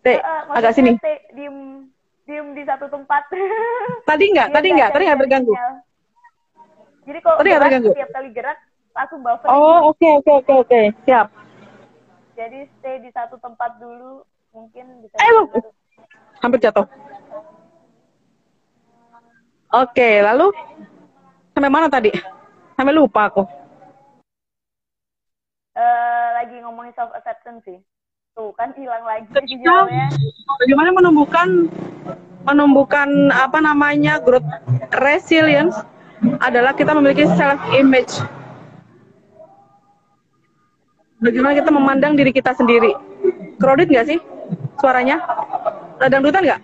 Dek, Eh, eh, agak sini. stay- diem diem di satu tempat. Tadi enggak, tadi enggak, tadi enggak terganggu. sinyal. Jadi kalau Tadi gerak, terganggu? setiap kali gerak langsung buffering. Oh, oke, oke, oke, oke. Siap. Jadi stay di satu tempat dulu mungkin bisa. Eh. Hampir jatuh. Oke, lalu sampai mana tadi? Sampai lupa aku. Eh, lagi ngomongin self acceptance sih. Tuh kan hilang lagi bagaimana menumbuhkan menumbuhkan apa namanya growth resilience adalah kita memiliki self image. Bagaimana kita memandang diri kita sendiri. Crowded nggak sih suaranya? Ada dangdutan nggak?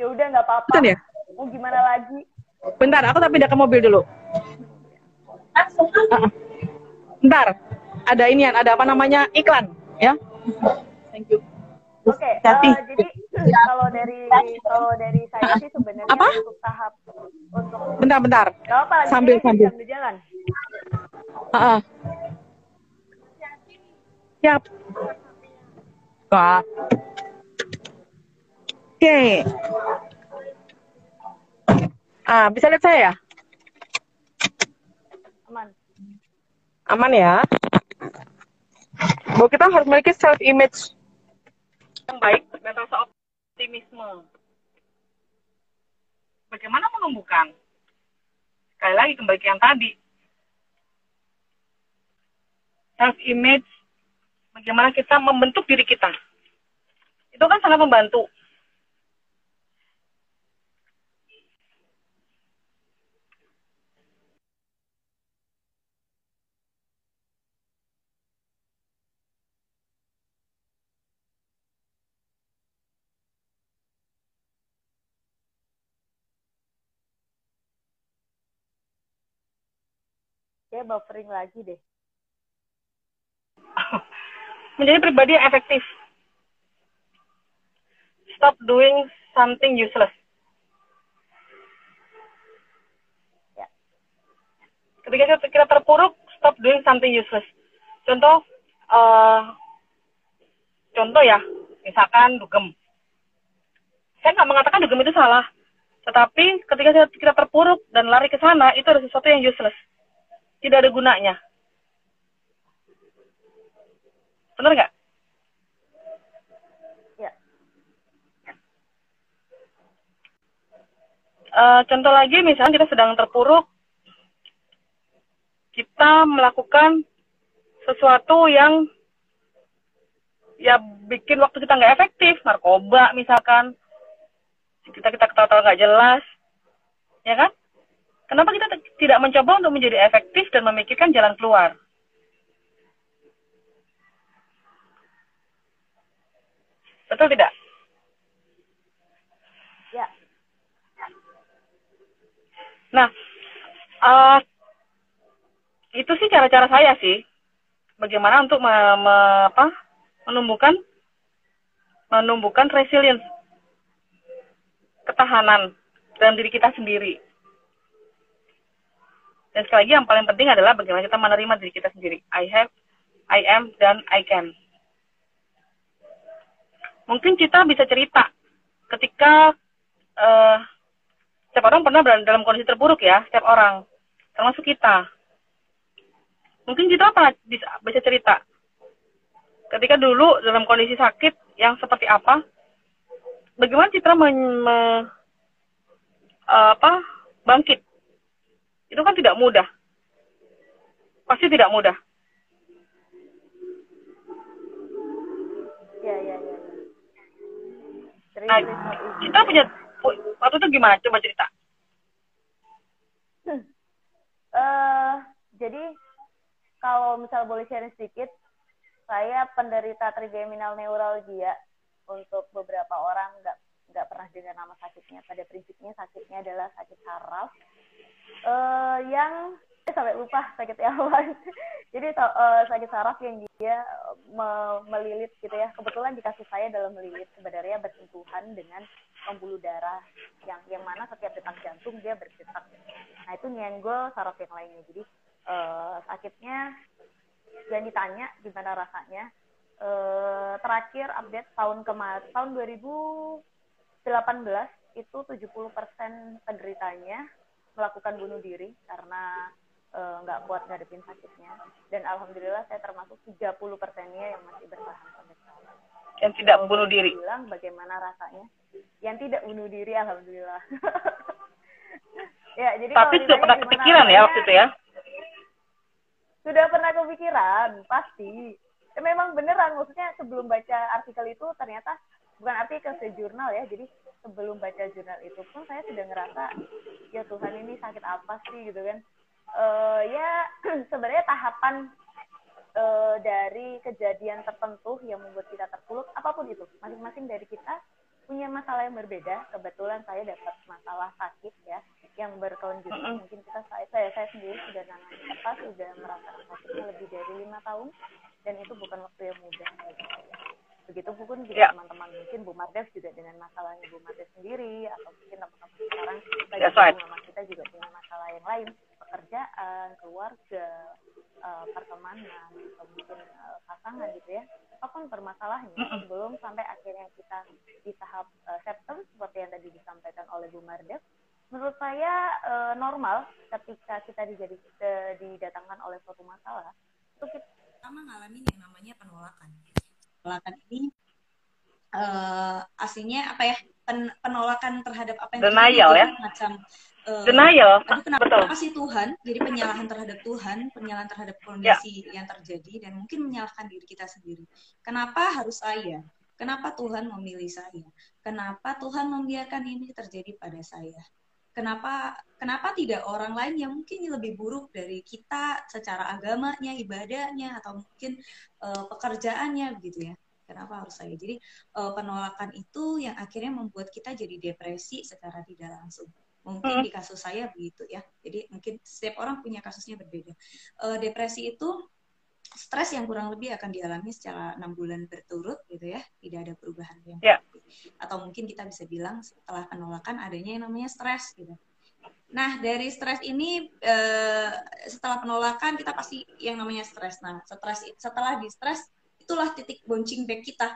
Ya udah nggak apa-apa. Ya? Mau gimana lagi? Bentar, aku tapi pindah ke mobil dulu. Ah. Bentar, ada inian, ada apa namanya iklan, ya? Thank you. Oke, Tapi- eh, jadi kalau dari kalau dari saya sih sebenarnya Apa? untuk tahap untuk Bentar, bentar. nggak apa Sambil, sambil. jalan. Ah, ah. Siap. Wah. Oke. Ah, bisa lihat saya ya? Aman. Aman ya? Bahwa kita harus memiliki self image yang baik dan rasa optimisme. Bagaimana menumbuhkan? Sekali lagi kembali ke yang tadi. Self image, bagaimana kita membentuk diri kita. Itu kan sangat membantu. Ya buffering lagi deh. menjadi pribadi yang efektif. Stop doing something useless. Ya. Ketika kita, terpuruk, stop doing something useless. Contoh, eh, contoh ya, misalkan dugem. Saya nggak mengatakan dugem itu salah, tetapi ketika kita, kita terpuruk dan lari ke sana, itu ada sesuatu yang useless. Tidak ada gunanya. Benar nggak? Ya. Eh, contoh lagi, misalnya kita sedang terpuruk, kita melakukan sesuatu yang ya bikin waktu kita nggak efektif, narkoba misalkan, kita kita ketawa-tawa nggak jelas, ya kan? Kenapa kita tidak mencoba untuk menjadi efektif dan memikirkan jalan keluar? Betul tidak? Ya. Nah, eh, itu sih cara-cara saya sih. Bagaimana untuk me- me- apa, menumbuhkan menumbuhkan resilience, ketahanan dalam diri kita sendiri. Dan sekali lagi yang paling penting adalah bagaimana kita menerima diri kita sendiri. I have, I am, dan I can. Mungkin kita bisa cerita ketika eh, setiap orang pernah berada dalam kondisi terburuk ya, setiap orang, termasuk kita. Mungkin kita pernah bisa, bisa cerita. Ketika dulu dalam kondisi sakit yang seperti apa, bagaimana Citra men, me- eh, apa, bangkit. Itu kan tidak mudah. Pasti tidak mudah. Ya, ya, ya. Nah, kita punya, pu- waktu itu gimana? Coba cerita. eh jadi kalau misal boleh sharing sedikit, saya penderita trigeminal neuralgia untuk beberapa orang nggak nggak pernah dengar nama sakitnya. Pada prinsipnya sakitnya adalah sakit saraf eh yang sampai lupa sakitnya apa. Jadi eh, sakit saraf yang dia me- melilit gitu ya. Kebetulan di kasus saya dalam melilit sebenarnya bersentuhan dengan pembuluh darah yang yang mana setiap detak jantung dia berdetak. Nah itu nyenggol saraf yang lainnya. Jadi eh, sakitnya dan ditanya gimana rasanya. Eh, terakhir update tahun kemarin tahun 2018 itu 70% penderitanya melakukan bunuh diri karena eh, nggak kuat ngadepin sakitnya dan alhamdulillah saya termasuk 30 persennya yang masih bertahan sampai sekarang. Yang tidak Kalau bunuh diri. Bilang bagaimana rasanya? Yang tidak bunuh diri alhamdulillah. ya jadi Tapi sudah pernah kepikiran ya waktu itu ya? sudah pernah kepikiran pasti memang beneran maksudnya sebelum baca artikel itu ternyata bukan artikel sejurnal ya jadi sebelum baca jurnal itu pun saya sudah ngerasa ya Tuhan ini sakit apa sih? gitu kan. Eh ya sebenarnya tahapan eh, dari kejadian tertentu yang membuat kita terpuruk apa pun itu masing-masing dari kita punya masalah yang berbeda. Kebetulan saya dapat masalah sakit ya yang berkelanjutan. Mungkin kita saya saya, saya sendiri sudah nangani apa sudah merasakan sakitnya lebih dari lima tahun dan itu bukan waktu yang mudah. Begitu pun juga Ya. teman-teman mungkin Bu Mardev juga dengan masalahnya Bu Mardev sendiri atau mungkin teman-teman sekarang bagi right. kita juga punya masalah yang lain pekerjaan keluarga eh, pertemanan atau mungkin eh, pasangan gitu ya apa pun permasalahannya sebelum sampai akhirnya kita di tahap eh, septem seperti yang tadi disampaikan oleh Bu Mardev menurut saya normal ketika kita dijadi didatangkan oleh suatu masalah itu kita pertama ngalamin yang namanya penolakan. Penolakan ini eh aslinya apa ya? pen- penolakan terhadap apa yang Denial, terjadi, ya? macam eh, Denial. aduh kenapa, Betul. kenapa sih Tuhan? Jadi penyalahan terhadap Tuhan, penyalahan terhadap Ya. kondisi yang terjadi dan mungkin menyalahkan diri kita sendiri. Kenapa harus saya? Kenapa Tuhan memilih saya? Kenapa Tuhan membiarkan ini terjadi pada saya? Kenapa kenapa tidak orang lain yang mungkin lebih buruk dari kita secara agamanya, ibadahnya atau mungkin eh, pekerjaannya begitu ya? Kenapa harus saya? Jadi eh, penolakan itu yang akhirnya membuat kita jadi depresi secara tidak langsung. Mungkin di kasus saya begitu ya. Jadi mungkin setiap orang punya kasusnya berbeda. Eh, depresi itu stres yang kurang lebih akan dialami secara enam bulan berturut gitu ya tidak ada perubahan yang Ya. berarti. atau mungkin kita bisa bilang setelah penolakan adanya yang namanya stres gitu nah dari stres ini eh, setelah penolakan kita pasti yang namanya stres nah stres setelah di stres itulah titik bouncing back kita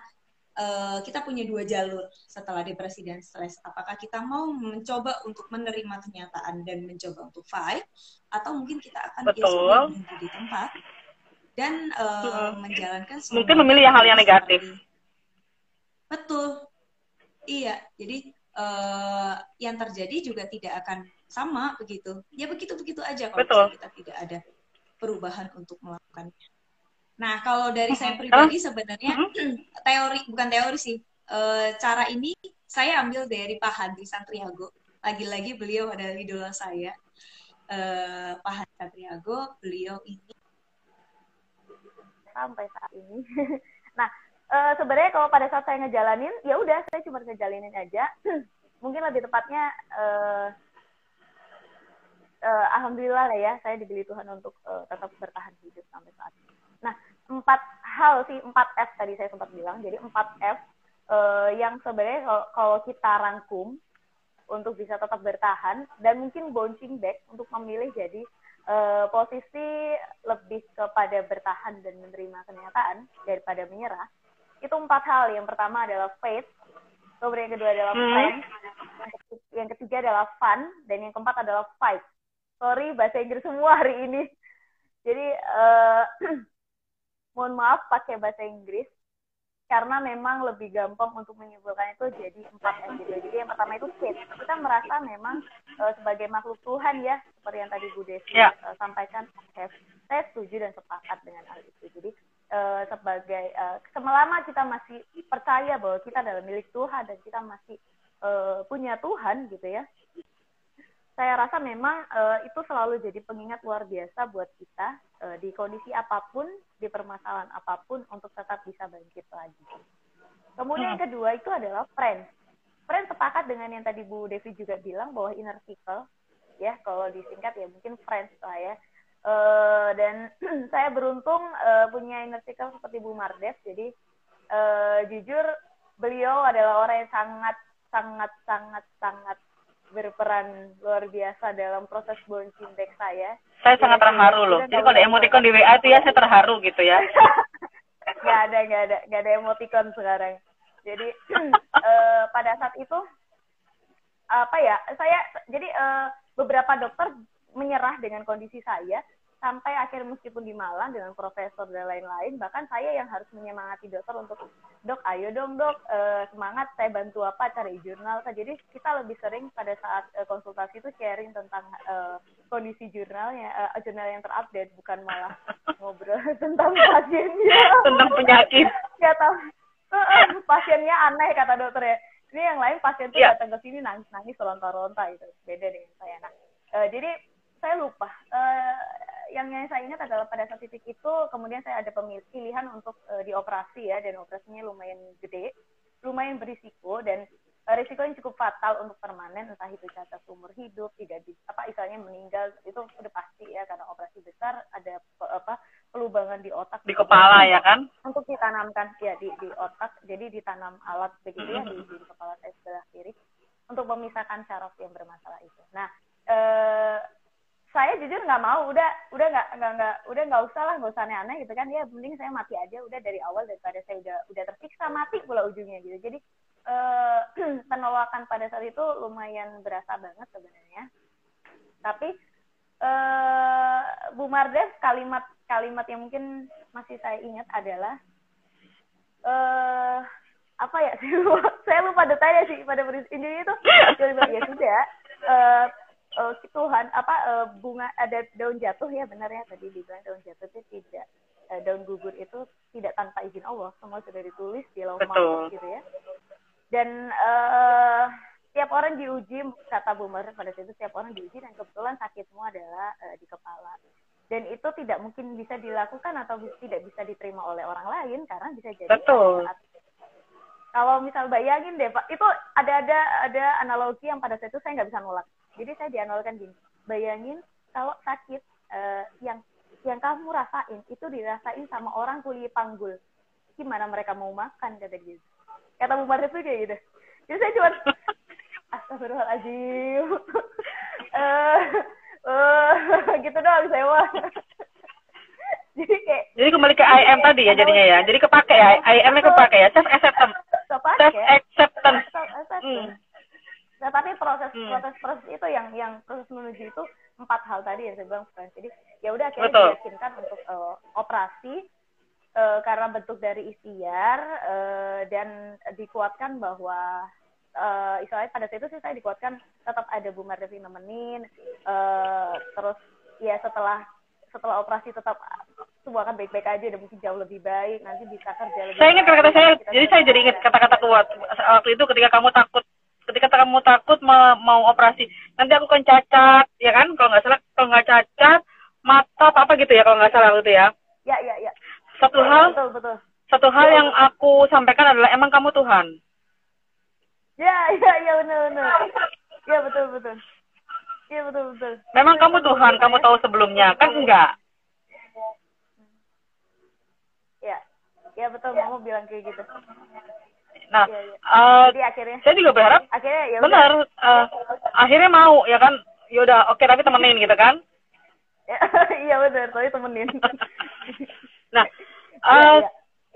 Eh, kita punya dua jalur setelah depresi dan stres apakah kita mau mencoba untuk menerima kenyataan dan mencoba untuk fight atau mungkin kita akan ya Betul. berhenti di tempat dan eh, Hmm. menjalankan Mungkin memilih hal yang negatif. betul. Iya jadi eh, yang terjadi juga tidak akan sama begitu. Ya begitu begitu aja kalau Betul. kita tidak ada perubahan untuk melakukannya. Nah kalau dari saya pribadi sebenarnya teori bukan teori sih Eh, cara ini saya ambil dari Pak Hadri Santriago. Lagi-lagi beliau adalah idola saya. Eh Pak Hadri Santriago beliau ini sampai saat ini. nah, eh, sebenarnya kalau pada saat saya ngejalanin, ya udah saya cuma ngejalanin aja. Mungkin lebih tepatnya, eh, eh, alhamdulillah lah ya, saya dibeli Tuhan untuk eh, tetap bertahan hidup sampai saat ini. Nah, empat hal sih, empat F tadi saya sempat bilang. Jadi empat F eh, yang sebenarnya kalau kita rangkum untuk bisa tetap bertahan dan mungkin bouncing back untuk memilih jadi eh, posisi lebih kepada bertahan dan menerima kenyataan daripada menyerah itu empat hal. Yang pertama adalah faith kemudian yang kedua adalah Hmm. yang ketiga, adalah fun dan yang keempat adalah fight. Sorry bahasa Inggris semua hari ini. Jadi eh, mohon maaf pakai bahasa Inggris karena memang lebih gampang untuk menyimpulkan itu jadi empat gitu. Jadi yang pertama itu faith. Kita merasa memang eh, sebagai makhluk Tuhan ya, seperti yang tadi Bu Desi Ya. eh, sampaikan, saya, saya setuju dan sepakat dengan hal itu. Jadi eh, sebagai eh, selama kita masih percaya bahwa kita adalah milik Tuhan dan kita masih eh, punya Tuhan gitu ya, saya rasa memang eh, itu selalu jadi pengingat luar biasa buat kita eh, di kondisi apa pun, di permasalahan apa pun untuk tetap bisa bangkit lagi. Kemudian yang kedua itu adalah friends. Friends sepakat dengan yang tadi Bu Devi juga bilang bahwa inner circle, ya kalau disingkat ya mungkin friends lah ya. Eh, dan saya beruntung eh, punya inner circle seperti Bu Mardes. Jadi eh, jujur beliau adalah orang yang sangat sangat sangat sangat berperan luar biasa dalam proses bouncing back saya. Saya sangat terharu loh. Jadi kalau ada emoticon di WA itu ya saya terharu gitu ya. nggak ada nggak ada nggak ada emoticon sekarang. Jadi eh, pada saat itu apa ya saya jadi eh, beberapa dokter menyerah dengan kondisi saya sampai akhir meskipun di Malang dengan profesor dan lain-lain bahkan saya yang harus menyemangati dokter untuk dok ayo dong dok eh, semangat saya bantu apa cari jurnal. Jadi kita lebih sering pada saat eh, konsultasi itu sharing tentang eh, kondisi jurnalnya jurnal yang terupdate bukan malah ngobrol tentang pasiennya. Tentang penyakit. nggak tahu. Pasiennya aneh kata dokter ya. Ini yang lain pasien tuh Iya. datang ke sini nangis nangis ronta-ronta gitu. Beda dengan saya. Nah jadi saya lupa yang yang saya ingat adalah pada saat titik itu kemudian saya ada pilihan untuk eh, dioperasi ya dan operasinya lumayan gede lumayan berisiko dan eh, risikonya cukup fatal untuk permanen entah itu cacat umur hidup tidak di, apa istilahnya meninggal itu udah pasti ya karena operasi besar ada apa pelubangan di otak Di kepala ya kan? untuk ditanamkan ya di di otak jadi ditanam alat begitu ya di, di kepala saya sebelah kiri untuk memisahkan syaraf yang bermasalah itu nah eh, saya jujur nggak mau udah udah nggak nggak nggak udah nggak usah lah nggak usah aneh-aneh gitu kan. Ya mending saya mati aja udah dari awal daripada saya udah udah tersiksa mati pula ujungnya gitu. Jadi eh, penolakan pada saat itu lumayan berasa banget sebenarnya. Tapi eh Bu Mardes kalimat kalimat yang mungkin masih saya ingat adalah eh apa ya saya lupa, detailnya sih pada intinya itu ya sudah eh eh, Tuhan apa eh, bunga ada daun jatuh ya benar ya tadi dibilang daun jatuh itu tidak eh, daun gugur itu tidak tanpa izin Allah semua sudah ditulis di lauh mahfuz gitu ya. Dan eh tiap orang diuji kata Bu Mar pada saat itu tiap orang diuji dan kebetulan sakitmu adalah eh, di kepala. Dan itu tidak mungkin bisa dilakukan atau tidak bisa diterima oleh orang lain karena bisa jadi Betul. saat- kalau misal bayangin deh pak itu ada ada ada analogi yang pada saat itu saya nggak bisa nolak jadi saya dianalogkan gini bayangin kalau sakit eh, yang yang kamu rasain itu dirasain sama orang kuli panggul gimana mereka mau makan kata dia kata Bu Marif tuh kayak gitu jadi saya cuma astagfirullahaladzim eh eh gitu doang saya mah jadi kayak Jadi kembali ke IM tadi ya jadinya ya. Jadi kepake ya. IM-nya kepake ya. Self acceptance. Self acceptance. Self-assessment. Hmm. Nah, tapi proses Hmm. proses proses itu yang yang proses menuju itu empat hal tadi yang saya bilang friends. Jadi ya udah akhirnya Betul. diyakinkan untuk eh, operasi eh, karena bentuk dari ikhtiar eh, dan dikuatkan bahwa eh istilahnya pada saat itu sih saya dikuatkan tetap ada Bu Mardevi nemenin eh, terus ya setelah setelah operasi tetap semua akan baik-baik aja dan mungkin jauh lebih baik nanti bisa kerja lebih Saya ingat kata-kata saya. Jadi saya jadi ingat kata-kata kuat waktu itu ketika kamu takut ketika kamu takut me- mau operasi nanti aku kan cacat ya kan kalau nggak salah kalau nggak cacat mata apa apa gitu ya kalau nggak salah gitu ya ya ya ya satu hal betul betul satu hal yang aku sampaikan adalah emang kamu Tuhan Ya, ya, ya benar benar. Ya betul betul. Ya betul betul. memang kamu Tuhan kamu tahu sebelumnya kan enggak Ya, ya betul. Mama bilang kayak gitu. Nah Iya, iya. eh, Jadi akhirnya, saya juga berharap akhirnya ya benar eh, akhirnya mau ya kan yaudah oke tapi temenin gitu kan Ya, Iya benar. Tapi temenin. nah Iya, eh, iya.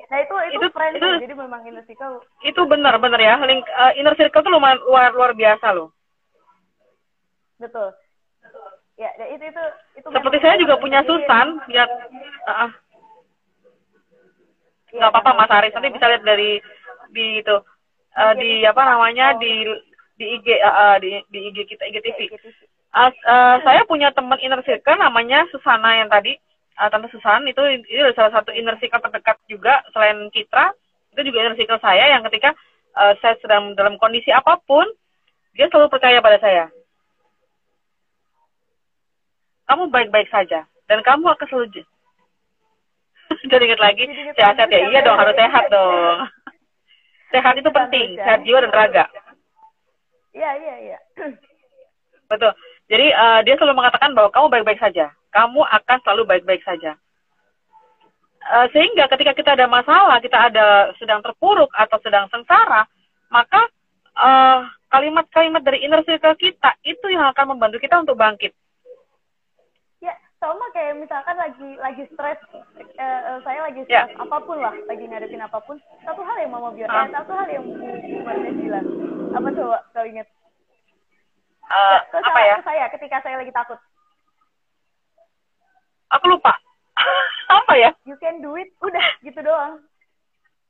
Nah itu itu, itu- friend itu- jadi memang inner circle. itu benar benar ya link eh, inner circle tuh lumayan luar luar biasa loh Betul. Ya, dan itu itu itu. seperti saya juga punya Jadi- Susan lihat Iya, nggak apa-apa sama- Mas Aris nanti bisa lihat dari di itu eh, di apa namanya di di IG eh, eh, di di IG kita IGTV. Sih. As, eh, saya punya teman inner circle namanya Susana yang tadi eh, tante Susan itu itu salah satu inner circle terdekat juga selain Citra itu juga inner circle saya yang ketika eh, saya sedang dalam kondisi apa pun dia selalu percaya pada saya. Kamu baik-baik saja dan kamu akan selalu jadi ingat lagi sehat-sehat ya. Iya dong harus sehat dong sehat itu penting sehat jiwa dan raga Iya, iya, iya. betul jadi eh, dia selalu mengatakan bahwa kamu baik-baik saja kamu akan selalu baik-baik saja. Eh, sehingga ketika kita ada masalah, kita ada sedang terpuruk atau sedang sengsara, maka eh, kalimat-kalimat dari inner circle kita itu yang akan membantu kita untuk bangkit. Ya sama kayak misalkan lagi lagi stres eh, eh, saya lagi Ya. stres apa pun lah lagi ngadepin apa pun satu hal yang mama bilang Ah. eh, satu hal yang Bu Mardes bilang apa coba kau ingat Eh, ke, apa saya, ya? ke saya ketika saya lagi takut Aku lupa. apa ya? you can do it udah gitu doang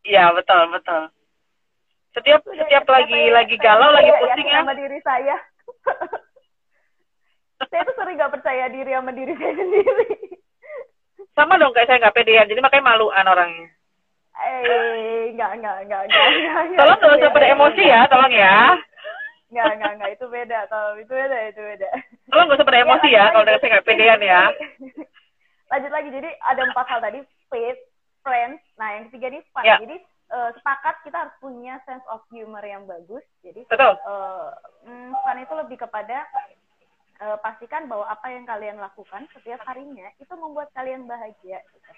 Iya betul betul. Setiap Udah, setiap ketika lagi lagi galau, lagi pusing ya. sama diri saya saya tuh sering gak percaya diri sama diri saya sendiri Sama dong kayak saya nggak pedean, jadi makanya maluan orangnya. eh nggak nggak nggak nggak. Tolong nggak usah pada emosi ya, tolong ya. nggak nggak nggak itu beda tolong itu beda itu beda Tolong nggak usah pada emosi ya, kalau dengan saya nggak pedean ya. lanjut lagi jadi ada empat hal tadi faith friends nah yang ketiga nih fun Ya. jadi eh, sepakat kita harus punya sense of humor yang bagus jadi Betul. eh, mm, fun itu lebih kepada eh, pastikan bahwa apa yang kalian lakukan setiap harinya itu membuat kalian bahagia gitu.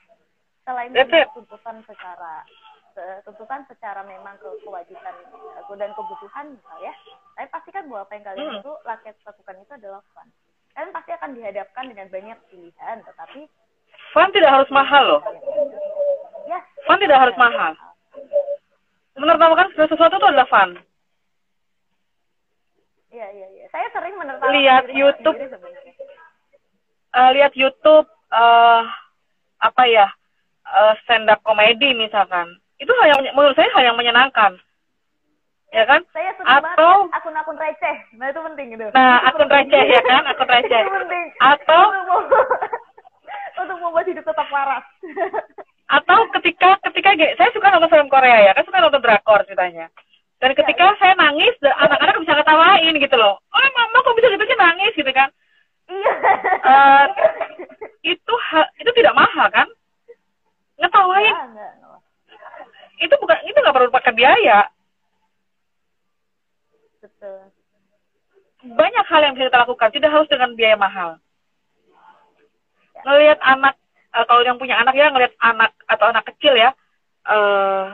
selain That's punya it. tuntutan secara se- tuntutan secara memang ke kewajiban eh, dan kebutuhan misalnya tapi pastikan bahwa apa yang kalian Hmm. itu lakukan lakukan itu adalah fun kalian pasti akan dihadapkan dengan banyak pilihan tetapi Fun tidak harus mahal loh. Yes. Fun tidak harus mahal. Menertawakan segala sesuatu itu adalah fun. Iya, iya, iya. Saya sering menertawakan Lihat diri YouTube. sendiri sebenarnya. Eh, lihat YouTube eh apa ya eh, stand up komedi misalkan itu hal yang menurut saya hal yang menyenangkan ya kan Saya suka atau akun-akun receh. Nah, itu penting gitu. nah Itu akun penting. receh ya kan akun receh Itu penting. atau Untuk mem- untuk membuat hidup tetap waras. atau ketika ketika saya suka nonton film Korea ya kan suka nonton drakor ceritanya dan ketika saya nangis anak-anak bisa ketawain gitu loh. Oh mama kok bisa gitu sih nangis? gitu kan. Iya. Eh, itu itu tidak mahal kan? Ngetawain. Itu bukan itu nggak perlu pakai biaya. Betul. banyak hal yang bisa kita lakukan tidak harus dengan biaya mahal. Ngelihat anak eh, kalau yang punya anak ya ngelihat anak atau anak kecil ya eh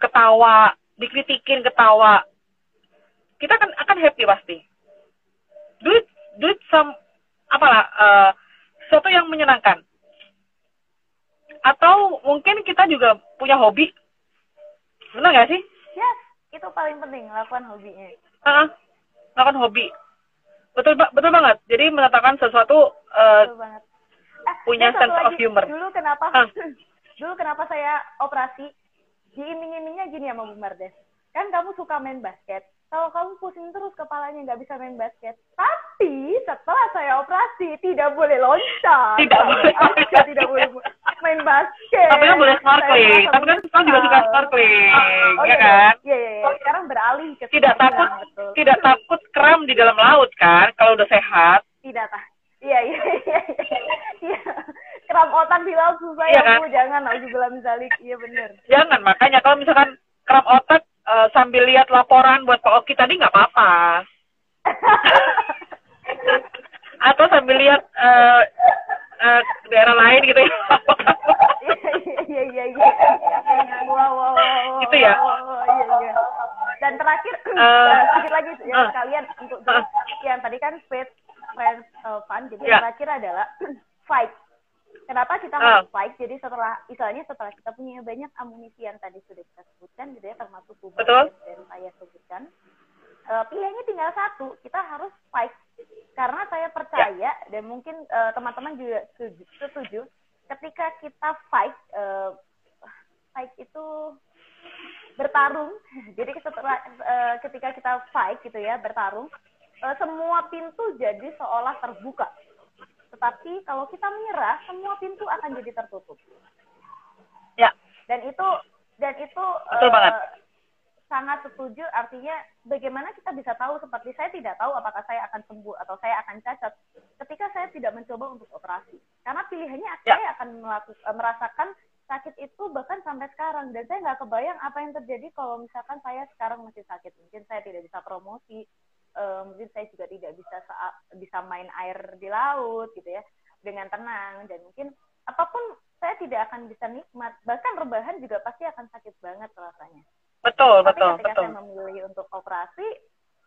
ketawa dikritikin ketawa kita akan akan happy pasti do it do it some apalah eh, sesuatu yang menyenangkan atau mungkin kita juga punya hobi benar nggak sih Yes, itu paling penting lakukan hobinya. Heeh. melakukan hobi betul betul banget jadi menetapkan sesuatu eh, Betul banget. Eh, punya sense of humor. Dulu kenapa? Ah. dulu kenapa saya operasi? Diiming-imingnya gini sama Bu Mardes. Kan kamu suka main basket. Kalau kamu pusing terus kepalanya nggak bisa main basket. Tapi setelah saya operasi tidak boleh loncat. Tidak boleh Saya tidak boleh main basket. Tapi kan boleh snorkeling. Tapi kan kamu juga suka snorkeling, Oh, ya iya, kan? Iya, iya, iya. Sekarang beralih ke tidak takut betul. tidak takut kram di dalam laut kan kalau udah sehat tidak tah iya iya iya iya kram otak di laut susah Iya ya kan? bu jangan nauzubillah misalik iya bener jangan makanya kalau misalkan kram otak eh, sambil lihat laporan buat Pak Oki tadi nggak apa-apa atau sambil lihat eh, eh, daerah lain gitu ya iya iya iya iya wow wow wow Gitu ya? iya iya dan terakhir eh, sedikit lagi ya eh. sekalian untuk Eh. yang tadi kan faith friends uh, fun jadi Ya. yang terakhir adalah fight Kenapa kita harus fight? Jadi setelah, misalnya setelah kita punya banyak amunisi yang tadi sudah kita sebutkan, gitu ya, termasuk tubuh dan saya sebutkan, eh, pilihannya tinggal satu, kita harus fight. Karena saya percaya dan mungkin eh, teman-teman juga setuju, setuju, ketika kita fight, eh, fight itu bertarung. Jadi setelah eh, ketika kita fight gitu ya, bertarung, eh, semua pintu jadi seolah terbuka. Tetapi kalau kita menyerah, semua pintu akan jadi tertutup. ya Dan itu dan itu Betul eh, banget. sangat setuju. Artinya bagaimana kita bisa tahu seperti saya tidak tahu apakah saya akan sembuh atau saya akan cacat ketika saya tidak mencoba untuk operasi. Karena pilihannya Ya. saya akan melakukan merasakan sakit itu bahkan sampai sekarang dan saya nggak kebayang apa yang terjadi kalau misalkan saya sekarang masih sakit mungkin saya tidak bisa promosi eh, mungkin saya juga tidak bisa saat bisa main air di laut gitu ya dengan tenang. Dan mungkin apa pun saya tidak akan bisa nikmat. Bahkan rebahan juga pasti akan sakit banget rasanya. Betul, tapi betul, ketika betul. saya memilih untuk operasi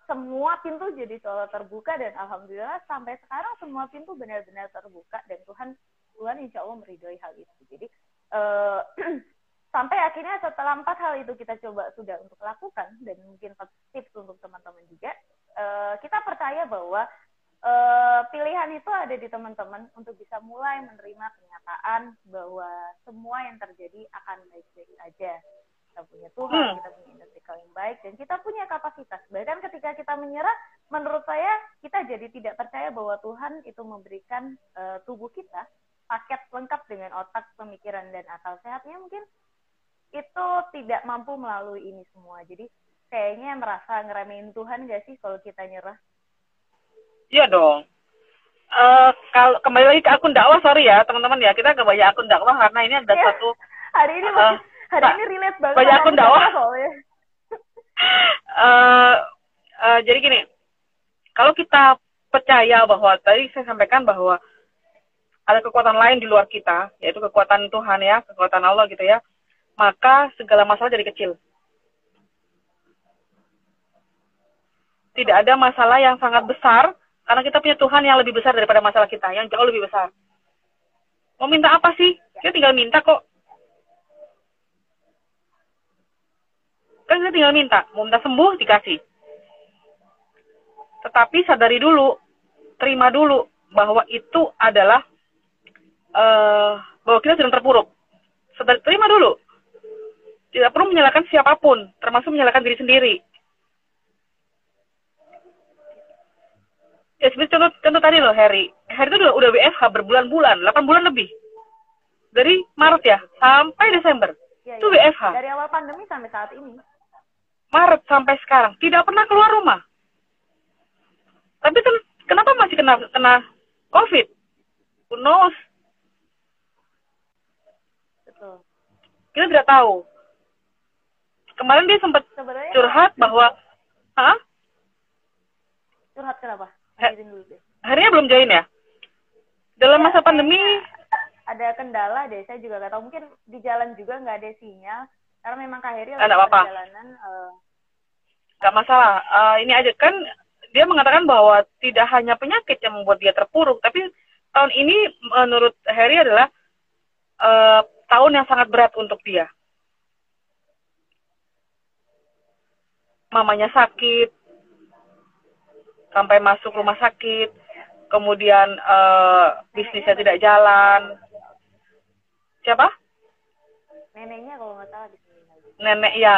semua pintu jadi selalu terbuka dan alhamdulillah sampai sekarang semua pintu benar-benar terbuka dan Tuhan Tuhan insya Allah meridhoi hal itu. Jadi eh, sampai akhirnya setelah empat hal itu kita coba sudah untuk lakukan dan mungkin tips untuk teman-teman juga eh, kita percaya bahwa eh, pilihan itu ada di teman-teman untuk bisa mulai menerima kenyataan bahwa semua yang terjadi akan baik-baik saja kita punya Tuhan, Hmm. kita punya circle yang baik, dan kita punya kapasitas. Bahkan ketika kita menyerah, menurut saya kita jadi tidak percaya bahwa Tuhan itu memberikan eh, tubuh kita paket lengkap dengan otak, pemikiran, dan akal sehatnya mungkin itu tidak mampu melalui ini semua. Jadi kayaknya merasa ngeremehin Tuhan gak sih kalau kita nyerah? Iya dong. Eh kalau kembali lagi ke akun dakwah, sorry ya teman-teman ya, kita ke banyak akun dakwah karena ini ada Iya. satu Hari ini masih, hari ini relate banget. banyak akun dakwah. soalnya. eh eh, jadi gini, kalau kita percaya bahwa tadi saya sampaikan bahwa ada kekuatan lain di luar kita, yaitu kekuatan Tuhan ya, kekuatan Allah gitu ya, maka segala masalah jadi kecil. Tidak ada masalah yang sangat besar, karena kita punya Tuhan yang lebih besar daripada masalah kita, yang jauh lebih besar. Mau minta apa sih? Kita tinggal minta kok. Kan kita tinggal minta, mau minta sembuh dikasih. Tetapi sadari dulu, terima dulu bahwa itu adalah eh bahwa kita sedang terpuruk. Sadari, terima dulu. Tidak perlu menyalahkan siapa pun, termasuk menyalahkan diri sendiri. Ya seperti contoh, contoh tadi loh Harry. Harry itu udah, udah WFH berbulan-bulan, 8 bulan lebih. Dari Maret ya, sampai Desember. Iya, Itu iya. WFH. Dari awal pandemi sampai saat ini. Maret sampai sekarang tidak pernah keluar rumah. Tapi kan kenapa masih kena kena COVID? Who knows? Betul. Kita tidak tahu. Kemarin dia sempat Sebenarnya curhat bahwa, hah? curhat kenapa? Dulu deh. Harinya belum join ya? Dalam Ya, masa pandemi, ada kendala deh saya juga nggak tahu mungkin di jalan juga nggak ada sinyal karena memang Kak Heri Ah, nggak apa-apa. perjalanan eh, nggak masalah. Eh, ini aja kan dia mengatakan bahwa tidak hanya penyakit yang membuat dia terpuruk, tapi tahun ini menurut Harry adalah eh, tahun yang sangat berat untuk dia. Mamanya sakit, sampai masuk rumah sakit, kemudian eh, bisnisnya tidak jalan. Siapa? neneknya kalau nggak salah di sini lagi. nenek ya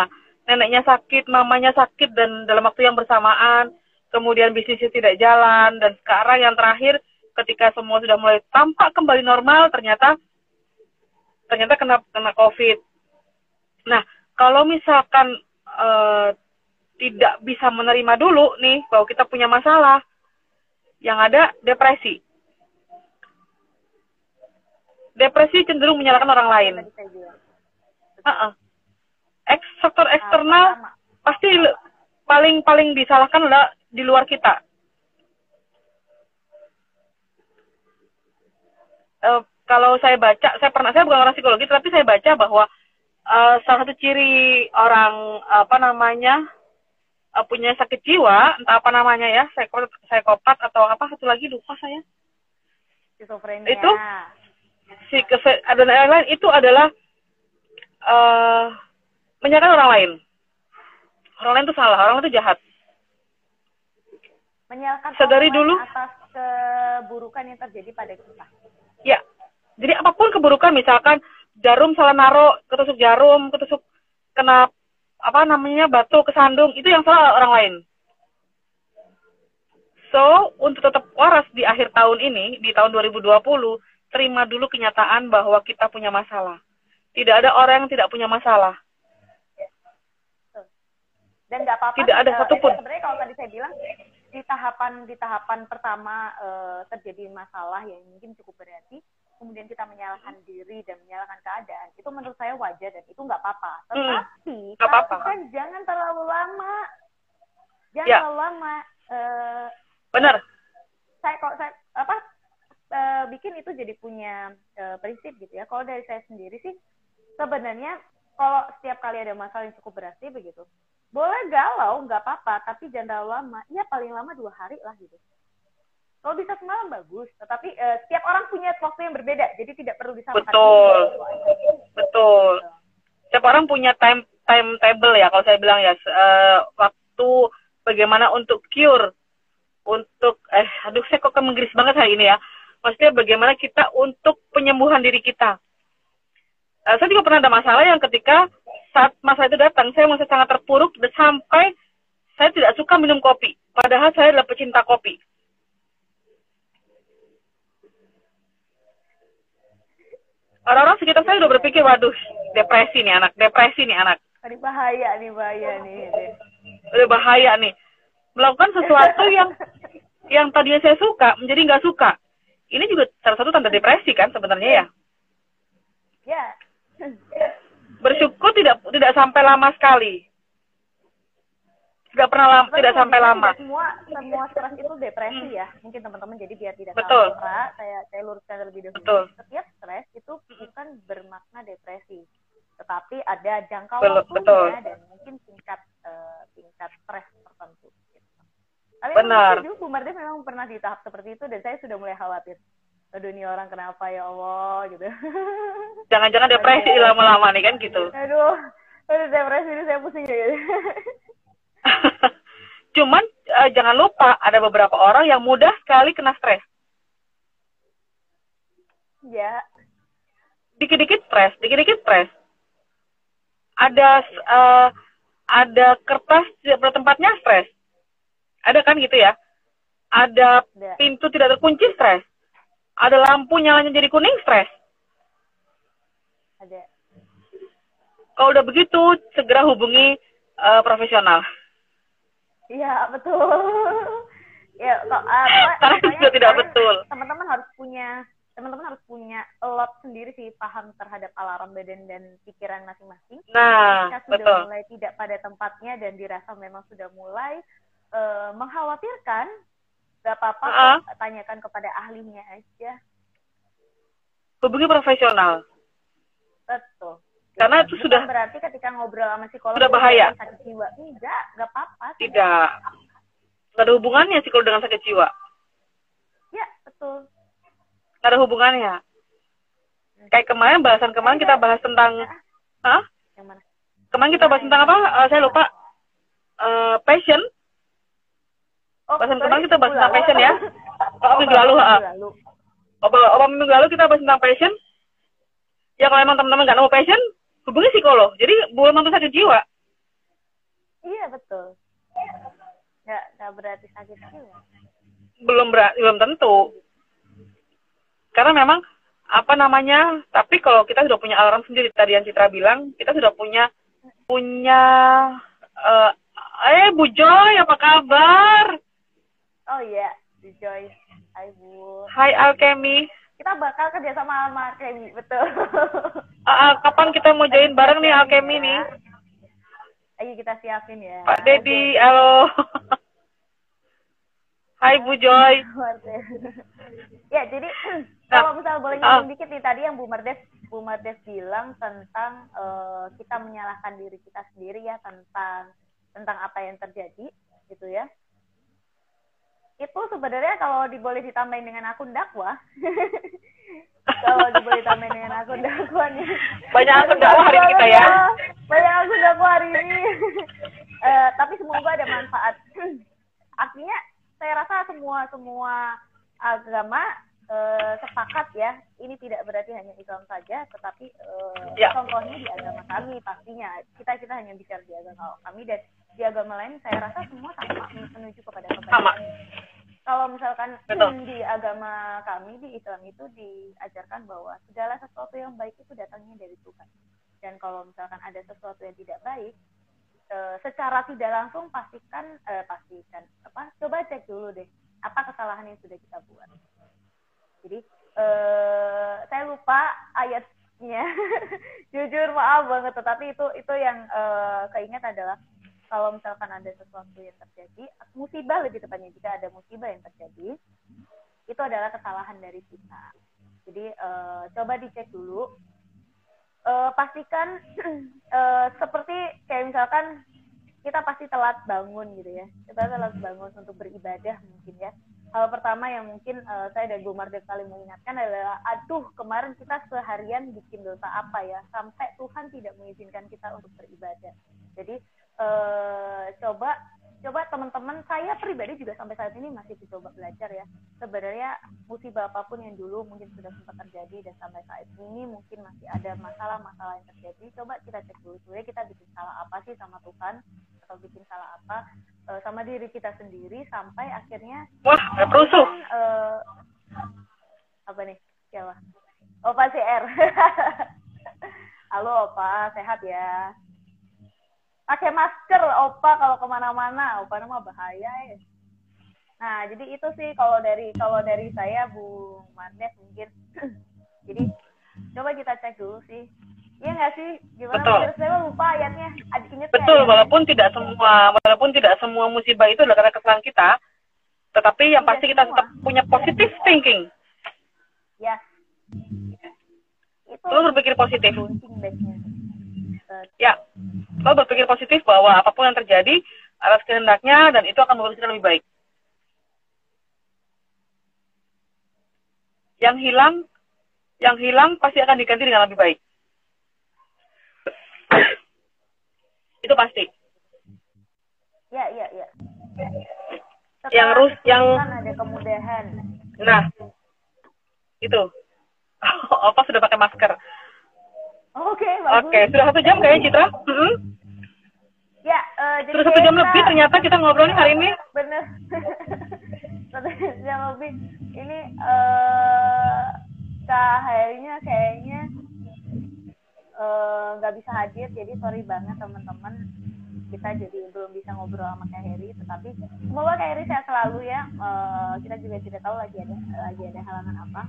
neneknya sakit mamanya sakit dan dalam waktu yang bersamaan kemudian bisnisnya tidak jalan dan sekarang yang terakhir ketika semua sudah mulai tampak kembali normal ternyata ternyata kena kena covid nah kalau misalkan eh, tidak bisa menerima dulu nih bahwa kita punya masalah yang ada depresi depresi cenderung menyalahkan orang lain. Eks- faktor Ah, eksternal pertama. pasti paling paling disalahkan adalah di luar kita. Eh, kalau saya baca, saya pernah saya bukan orang psikologi, tapi saya baca bahwa eh, salah satu ciri orang apa namanya eh, punya sakit jiwa, entah apa namanya ya, psikopat, psikopat atau apa satu lagi lupa saya. Skizofrenia. Itu? Si kese- dan lain-lain itu adalah eh menyalahkan orang lain. Orang lain itu salah, orang lain itu jahat. Menyalahkan Sadari lain dulu. atas keburukan yang terjadi pada kita. Ya, jadi apa pun keburukan, misalkan jarum salah naro, ketusuk jarum, ketusuk kena apa namanya batu kesandung, itu yang salah orang lain. So, untuk tetap waras di akhir tahun ini, di tahun 2020, terima dulu kenyataan bahwa kita punya masalah. Tidak ada orang yang tidak punya masalah. Dan nggak apa-apa. Tidak ada satupun. Sebenarnya kalau tadi saya bilang di tahapan di tahapan pertama eh, terjadi masalah yang mungkin cukup berarti, kemudian kita menyalahkan diri dan menyalahkan keadaan, itu menurut saya wajar dan itu nggak apa-apa. Hmm, Tetapi nggak apa-apa. lakukan jangan terlalu lama. Jangan Ya. terlalu lama. eh, Benar. saya kalau saya apa eh, bikin itu jadi punya eh, prinsip gitu ya. Kalau dari saya sendiri sih sebenarnya kalau setiap kali ada masalah yang cukup berat sih begitu. Boleh galau nggak apa-apa, tapi jangan terlalu lama. Ya paling lama dua hari lah gitu. Kalau bisa semalam bagus, tetapi eh, setiap orang punya waktu yang berbeda, jadi tidak perlu disamakan. Betul. Betul. Setiap orang punya time timetable ya kalau saya bilang ya eh, waktu bagaimana untuk cure untuk eh aduh saya kok ke Inggris banget hari ini ya. Maksudnya bagaimana kita untuk penyembuhan diri kita. Eh, saya juga pernah ada masalah yang ketika saat masalah itu datang saya masih sangat terpuruk sampai saya tidak suka minum kopi. Padahal saya adalah pecinta kopi. Orang-orang sekitar saya udah berpikir, waduh, depresi nih anak, depresi nih anak. Ini bahaya nih, bahaya nih. udah bahaya nih melakukan sesuatu yang yang tadinya saya suka menjadi nggak suka ini juga salah satu tanda depresi kan sebenarnya ya Ya. bersyukur tidak tidak sampai lama sekali tidak pernah lama tidak sampai lama Semua semua stres itu depresi ya. Mungkin teman-teman jadi biar tidak Betul. salah saya saya luruskan terlebih dahulu. Betul. Setiap stres itu bukan bermakna depresi, tetapi ada jangka Betul, waktunya betul. dan mungkin tingkat eh, tingkat stres tertentu. Gitu. Tapi Benar. dulu Bu Mardi memang pernah di tahap seperti itu dan saya sudah mulai khawatir. Aduh ini orang kenapa ya Allah gitu. jangan-jangan depresi lama-lama nih kan gitu aduh, aduh depresi ini saya pusing ya. cuman eh, jangan lupa ada beberapa orang yang mudah sekali kena stres. Ya, dikit-dikit stres dikit-dikit stres. Ada eh, ada kertas tidak tempatnya stres. Ada kan gitu ya? Ada ada. pintu tidak terkunci stres. Ada lampu nyalanya jadi kuning stres. Ada. kalau udah begitu segera hubungi eh, profesional Iya betul. ya kok apa? Karena itu juga tidak betul. Teman-teman harus punya teman-teman harus punya lot sendiri sih paham terhadap alarm badan dan pikiran masing-masing. nah Jika sudah betul mulai tidak pada tempatnya dan dirasa memang sudah mulai eh, mengkhawatirkan, gak apa-apa Ah. kok, tanyakan kepada ahlinya aja. hubungi profesional Betul. Karena itu Bukan sudah- berarti ketika ngobrol sama psikolog sudah bahaya. sakit jiwa. Enggak, enggak apa-apa. tidak nggak ada hubungannya kalau dengan sakit jiwa Ya, betul. nggak ada hubungannya kayak kemarin bahasan kemarin kita bahas tentang Hah? Yang mana? kemarin kita bahas tentang apa Eh, saya lupa Eh, passion Oh, Bahasan kemarin kita bahas tentang passion ya. Oh, minggu lalu, ah. minggu lalu kita bahas tentang passion ya kalau emang teman-teman nggak nemu passion hubungi psikolog jadi belum tentu sakit jiwa Iya betul. Nggak nggak berarti sakit jiwa. belum ber- belum tentu karena memang apa namanya tapi kalau kita sudah punya alarm sendiri tadi yang Citra bilang kita sudah punya punya eh eh Bu Joy apa kabar Oh iya, di Joy. Hai Bu. Hai Alchemy Kita bakal kerja sama sama Kemi, betul. Ah, ah, kapan kita mau join bareng nih Alchemy nih Ayo kita siapin ya. Pak Dedi halo Hai Bu Joy ya jadi Nah, kalau misalnya boleh ah. nyambung dikit nih tadi yang Bu Merdes Bu Merdes bilang tentang eh, kita menyalahkan diri kita sendiri ya tentang tentang apa yang terjadi gitu ya itu sebenarnya kalau diboleh ditambahin dengan akun dakwah. Kalau diboleh tambahin dengan akun dakwah nih. Banyak akun dakwah hari ini kita ya. banyak akun dakwah hari ini. Eh, tapi semoga ada manfaat. Artinya saya rasa semua semua agama eh, sepakat ya ini tidak berarti hanya Islam saja tetapi eh, Ya. contohnya di agama kami pastinya. Kita kita hanya bicara di agama kami dan di agama lain saya rasa semua sama menuju kepada kebaikan. Kalau misalkan Betul. di agama kami di Islam itu diajarkan bahwa segala sesuatu yang baik itu datangnya dari Tuhan. Dan kalau misalkan ada sesuatu yang tidak baik eh, secara tidak langsung pastikan eh, pastikan apa coba cek dulu deh apa kesalahan yang sudah kita buat. Jadi eh, saya lupa ayatnya. Jujur maaf banget tetapi itu itu yang eh, keinget adalah kalau misalkan ada sesuatu yang terjadi, musibah lebih tepatnya jika ada musibah yang terjadi, itu adalah kesalahan dari kita. Jadi eh, coba dicek dulu. Eh, pastikan eh, seperti kayak misalkan kita pasti telat bangun gitu ya. Kita telat bangun untuk beribadah mungkin ya. Hal pertama yang mungkin eh, saya dan Marde kali mengingatkan adalah, aduh kemarin kita seharian bikin dosa apa ya, sampai Tuhan tidak mengizinkan kita untuk beribadah. Jadi eh, coba coba teman-teman saya pribadi juga sampai saat ini masih dicoba belajar ya. Sebenarnya musibah apa pun yang dulu mungkin sudah sempat terjadi dan sampai saat ini mungkin masih ada masalah-masalah yang terjadi. Coba kita cek dulu sebenarnya kita bikin salah apa sih sama Tuhan atau bikin salah apa eh, sama diri kita sendiri sampai akhirnya Wah, eh, apa nih? Siapa? Opa CR halo Opa. Sehat ya pakai masker Opa kalau ke mana-mana Opa nama bahaya ya nah jadi itu sih kalau dari kalau dari saya Bu Marnes mungkin jadi coba kita cek dulu sih Iya nggak sih? Gimana? Betul. Saya lupa ayatnya. Adik ingetnya Betul, ya? walaupun tidak semua walaupun tidak semua musibah itu adalah karena kesalahan kita, tetapi yang Tidak pasti kita tetap punya positive thinking. Ya. Itu Lo berpikir positif. Eh, Ya, lo berpikir positif bahwa apa pun yang terjadi atas kehendaknya dan itu akan membuat kita lebih baik. Yang hilang, yang hilang pasti akan diganti dengan lebih baik. itu pasti. Ya, ya, ya. Yang rus- yang- kan ada kemudahan. Nah, itu. Apa sudah pakai masker? Oke, bagus. Oke, sudah satu jam kayaknya Citra. Mm-mm. Ya, eh, jadi Sudah satu jam kita- lebih ternyata kita ngobrol hari ini. Bener. satu jam lebih. Ini eh Kak Herinya kayaknya eh, nggak bisa hadir, jadi sorry banget teman-teman. Kita jadi belum bisa ngobrol sama Kak Heri, tetapi semoga Kak Heri sehat selalu ya. Eh, kita juga tidak tahu lagi ada lagi ada halangan apa.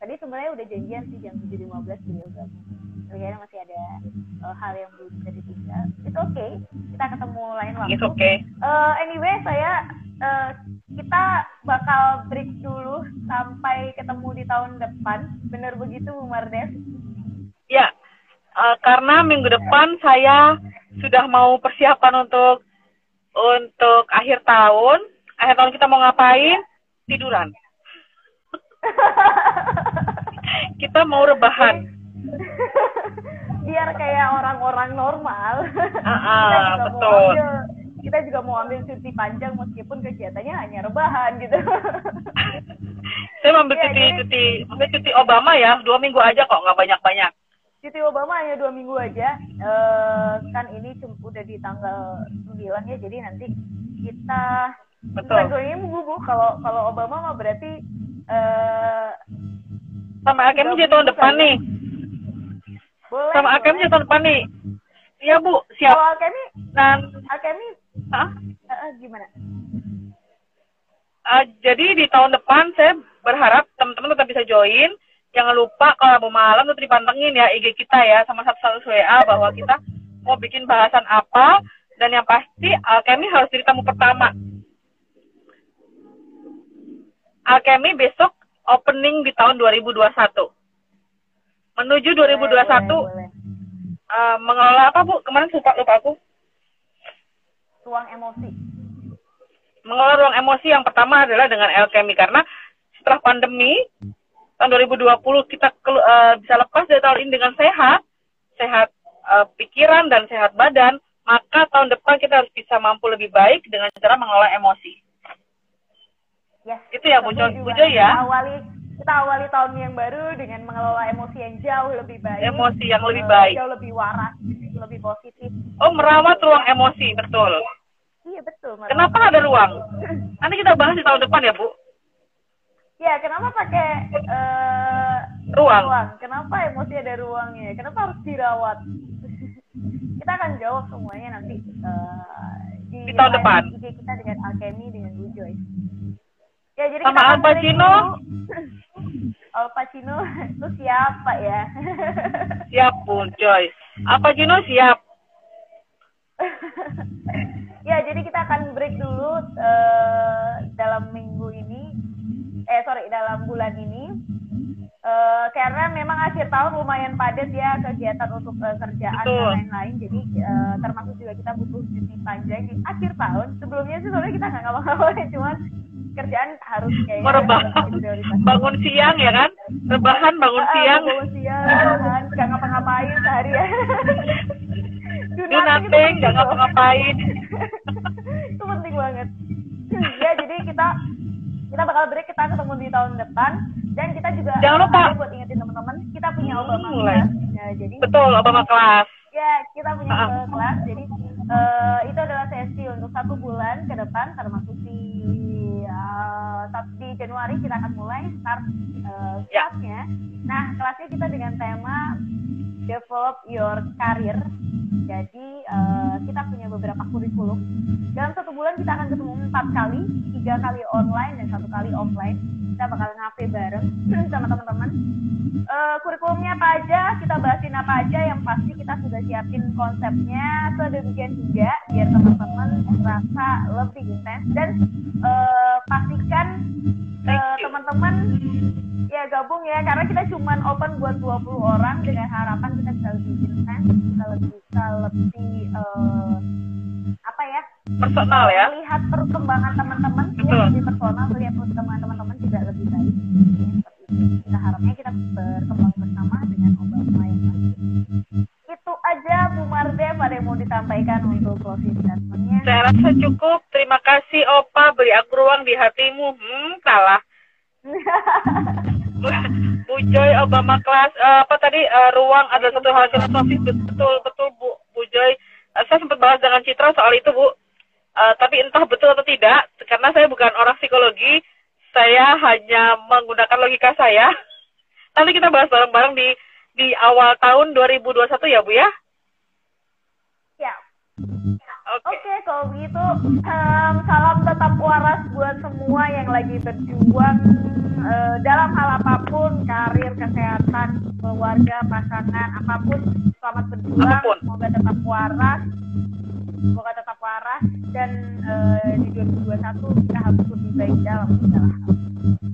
Tadi sebenarnya udah janjian sih jam 7.15 beliau gabung. Kayaknya masih ada eh, hal yang belum bisa ditunda. It's okay. Kita ketemu lain waktu. It's okay. Eh, anyway, saya eh, kita bakal break dulu sampai ketemu di tahun depan. Bener begitu, Bu Mardes? Ya, eh, karena minggu depan saya sudah mau persiapan untuk untuk akhir tahun. Akhir tahun kita mau ngapain? Tiduran. Kita mau rebahan. Biar kayak orang-orang normal. Kita ah, juga mau betul. ambil kita juga mau ambil cuti panjang meskipun kegiatannya hanya rebahan gitu. Saya mau ambil Ya, cuti jadi- cuti ambil cuti Obama ya, dua minggu aja kok, nggak banyak-banyak. Cuti Obama hanya dua minggu aja. Eh, kan ini udah di tanggal 9 ya, jadi nanti kita Betul. Bukan dua minggu bu, kalau kalau Obama mah berarti eh Sama aja tahun depan nih. boleh. Sama Akem boleh. aja tahun depan nih. Iya Bu, siap. Kalau Alkemi, Dan Alkemi Hah? eh, gimana? Uh, jadi di tahun depan saya berharap teman-teman tetap bisa join. Jangan lupa kalau mau malam tetap dipantengin ya IG kita ya sama satu WA bahwa kita mau bikin bahasan apa dan yang pasti Alkemi harus jadi tamu pertama. Alkemi besok opening di tahun 2021. Menuju 2021 Boleh, boleh. uh, mengelola apa Bu? Kemarin lupa lupa aku. Tuang emosi. mengelola ruang emosi yang pertama adalah dengan Alchemy karena setelah pandemi tahun 2020 kita eh, bisa lepas dari tahun ini dengan sehat, sehat eh, pikiran dan sehat badan, maka tahun depan kita harus bisa mampu lebih baik dengan cara mengelola emosi. Yes. Itu ya, Bu Jo- Setuju Bu banget. Jo ya. Kita awali kita awali tahun yang baru dengan mengelola emosi yang jauh lebih baik. Emosi yang lebih eh, baik. Jauh lebih waras, lebih positif. Oh, merawat ruang emosi, betul. Iya betul. Mas. Kenapa ada ruang? Nanti kita bahas di tahun depan ya, Bu. Ya, kenapa pakai eh, Ruang. Kenapa emosi ada ruangnya? Kenapa harus dirawat? kita akan jawab semuanya nanti eh, di, Di tahun depan. IG kita dengan Alchemy dengan Bu Joy. Ya, jadi Sama Al Pacino. Al Pacino itu siapa ya? Siap, Bu Joyce. Apa Juno siap? ya, jadi kita akan break dulu eh, dalam minggu ini. Eh, sorry, dalam bulan ini. Eh, karena memang akhir tahun lumayan padat ya kegiatan untuk eh, kerjaan Betul. dan lain-lain. Jadi eh, termasuk juga kita butuh cuti panjang di akhir tahun. Sebelumnya sih sebenarnya kita nggak ngapa-ngapain, cuman kerjaan harus kayak Merebah. Bangun siang ya kan? Rebahan bangun Ah, siang. bangun siang, rebahan, nggak ngapa-ngapain seharian. Do Do nothing nggak ngapa-ngapain. itu penting banget. ya, jadi kita kita bakal break, kita ketemu di tahun depan dan kita juga Jangan lupa. buat ingetin teman-teman, kita punya Hmm, Obama mulai. Class. Ya, jadi Betul, Obama kelas. ya kita punya Ah. Obama Class. Jadi eh, itu adalah sesi untuk satu bulan ke depan termasuk di eh, di Januari kita akan mulai start eh, Ya. kelasnya. Nah, kelasnya kita dengan tema develop your career. Jadi eh, kita punya beberapa kurikulum. Dalam satu bulan kita akan ketemu empat kali, tiga kali online dan satu kali offline. Kita bakal ngafe bareng sama teman-teman. Eh, kurikulumnya apa aja, kita bahasin apa aja. Yang pasti kita sudah siapin konsepnya sedemikian hingga biar teman-teman merasa lebih intens dan eh, pastikan teman-teman ya gabung ya karena kita cuman open buat 20 orang dengan harapan kita bisa lebih intens kita lebih bisa lebih eh, apa ya Personal ya. melihat perkembangan teman-teman ya lebih personal melihat perkembangan teman-teman juga lebih baik Seperti itu. kita harapnya kita berkembang bersama dengan Obama yang baik itu aja Bu Marde pada yang mau disampaikan untuk closing statementnya Saya rasa cukup. Terima kasih Opa beri aku ruang di hatimu. Hmm, salah. Bu Joy Obama kelas eh, apa tadi eh, ruang adalah satu hal filosofis betul betul Bu Bu Joy Eh, saya sempat bahas dengan Citra soal itu Bu. Eh, tapi entah betul atau tidak karena saya bukan orang psikologi saya hanya menggunakan logika saya. Nanti kita bahas bareng-bareng di di awal tahun 2021 ya Bu ya? Ya oke Oke, kalau begitu em, salam tetap waras buat semua yang lagi berjuang eh, dalam hal apa pun, karir, kesehatan, keluarga, pasangan, apa pun, selamat berjuang. Apa pun. Semoga tetap waras, semoga tetap waras dan eh, di 2021 kita harus lebih baik dalam segala hal.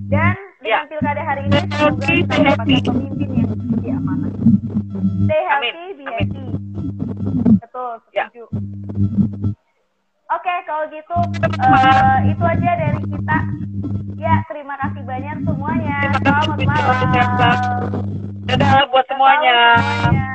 Dan dengan Ya. pilkada hari ini semoga kita mendapatkan happy. pemimpin yang lebih amanah. Stay healthy, Amin, be amin. Betul, setuju. Oke, okay, kalau gitu uh, itu aja dari kita. Ya, terima kasih banyak semuanya. Terima kasih Selamat malam. Dadah buat semuanya. semuanya.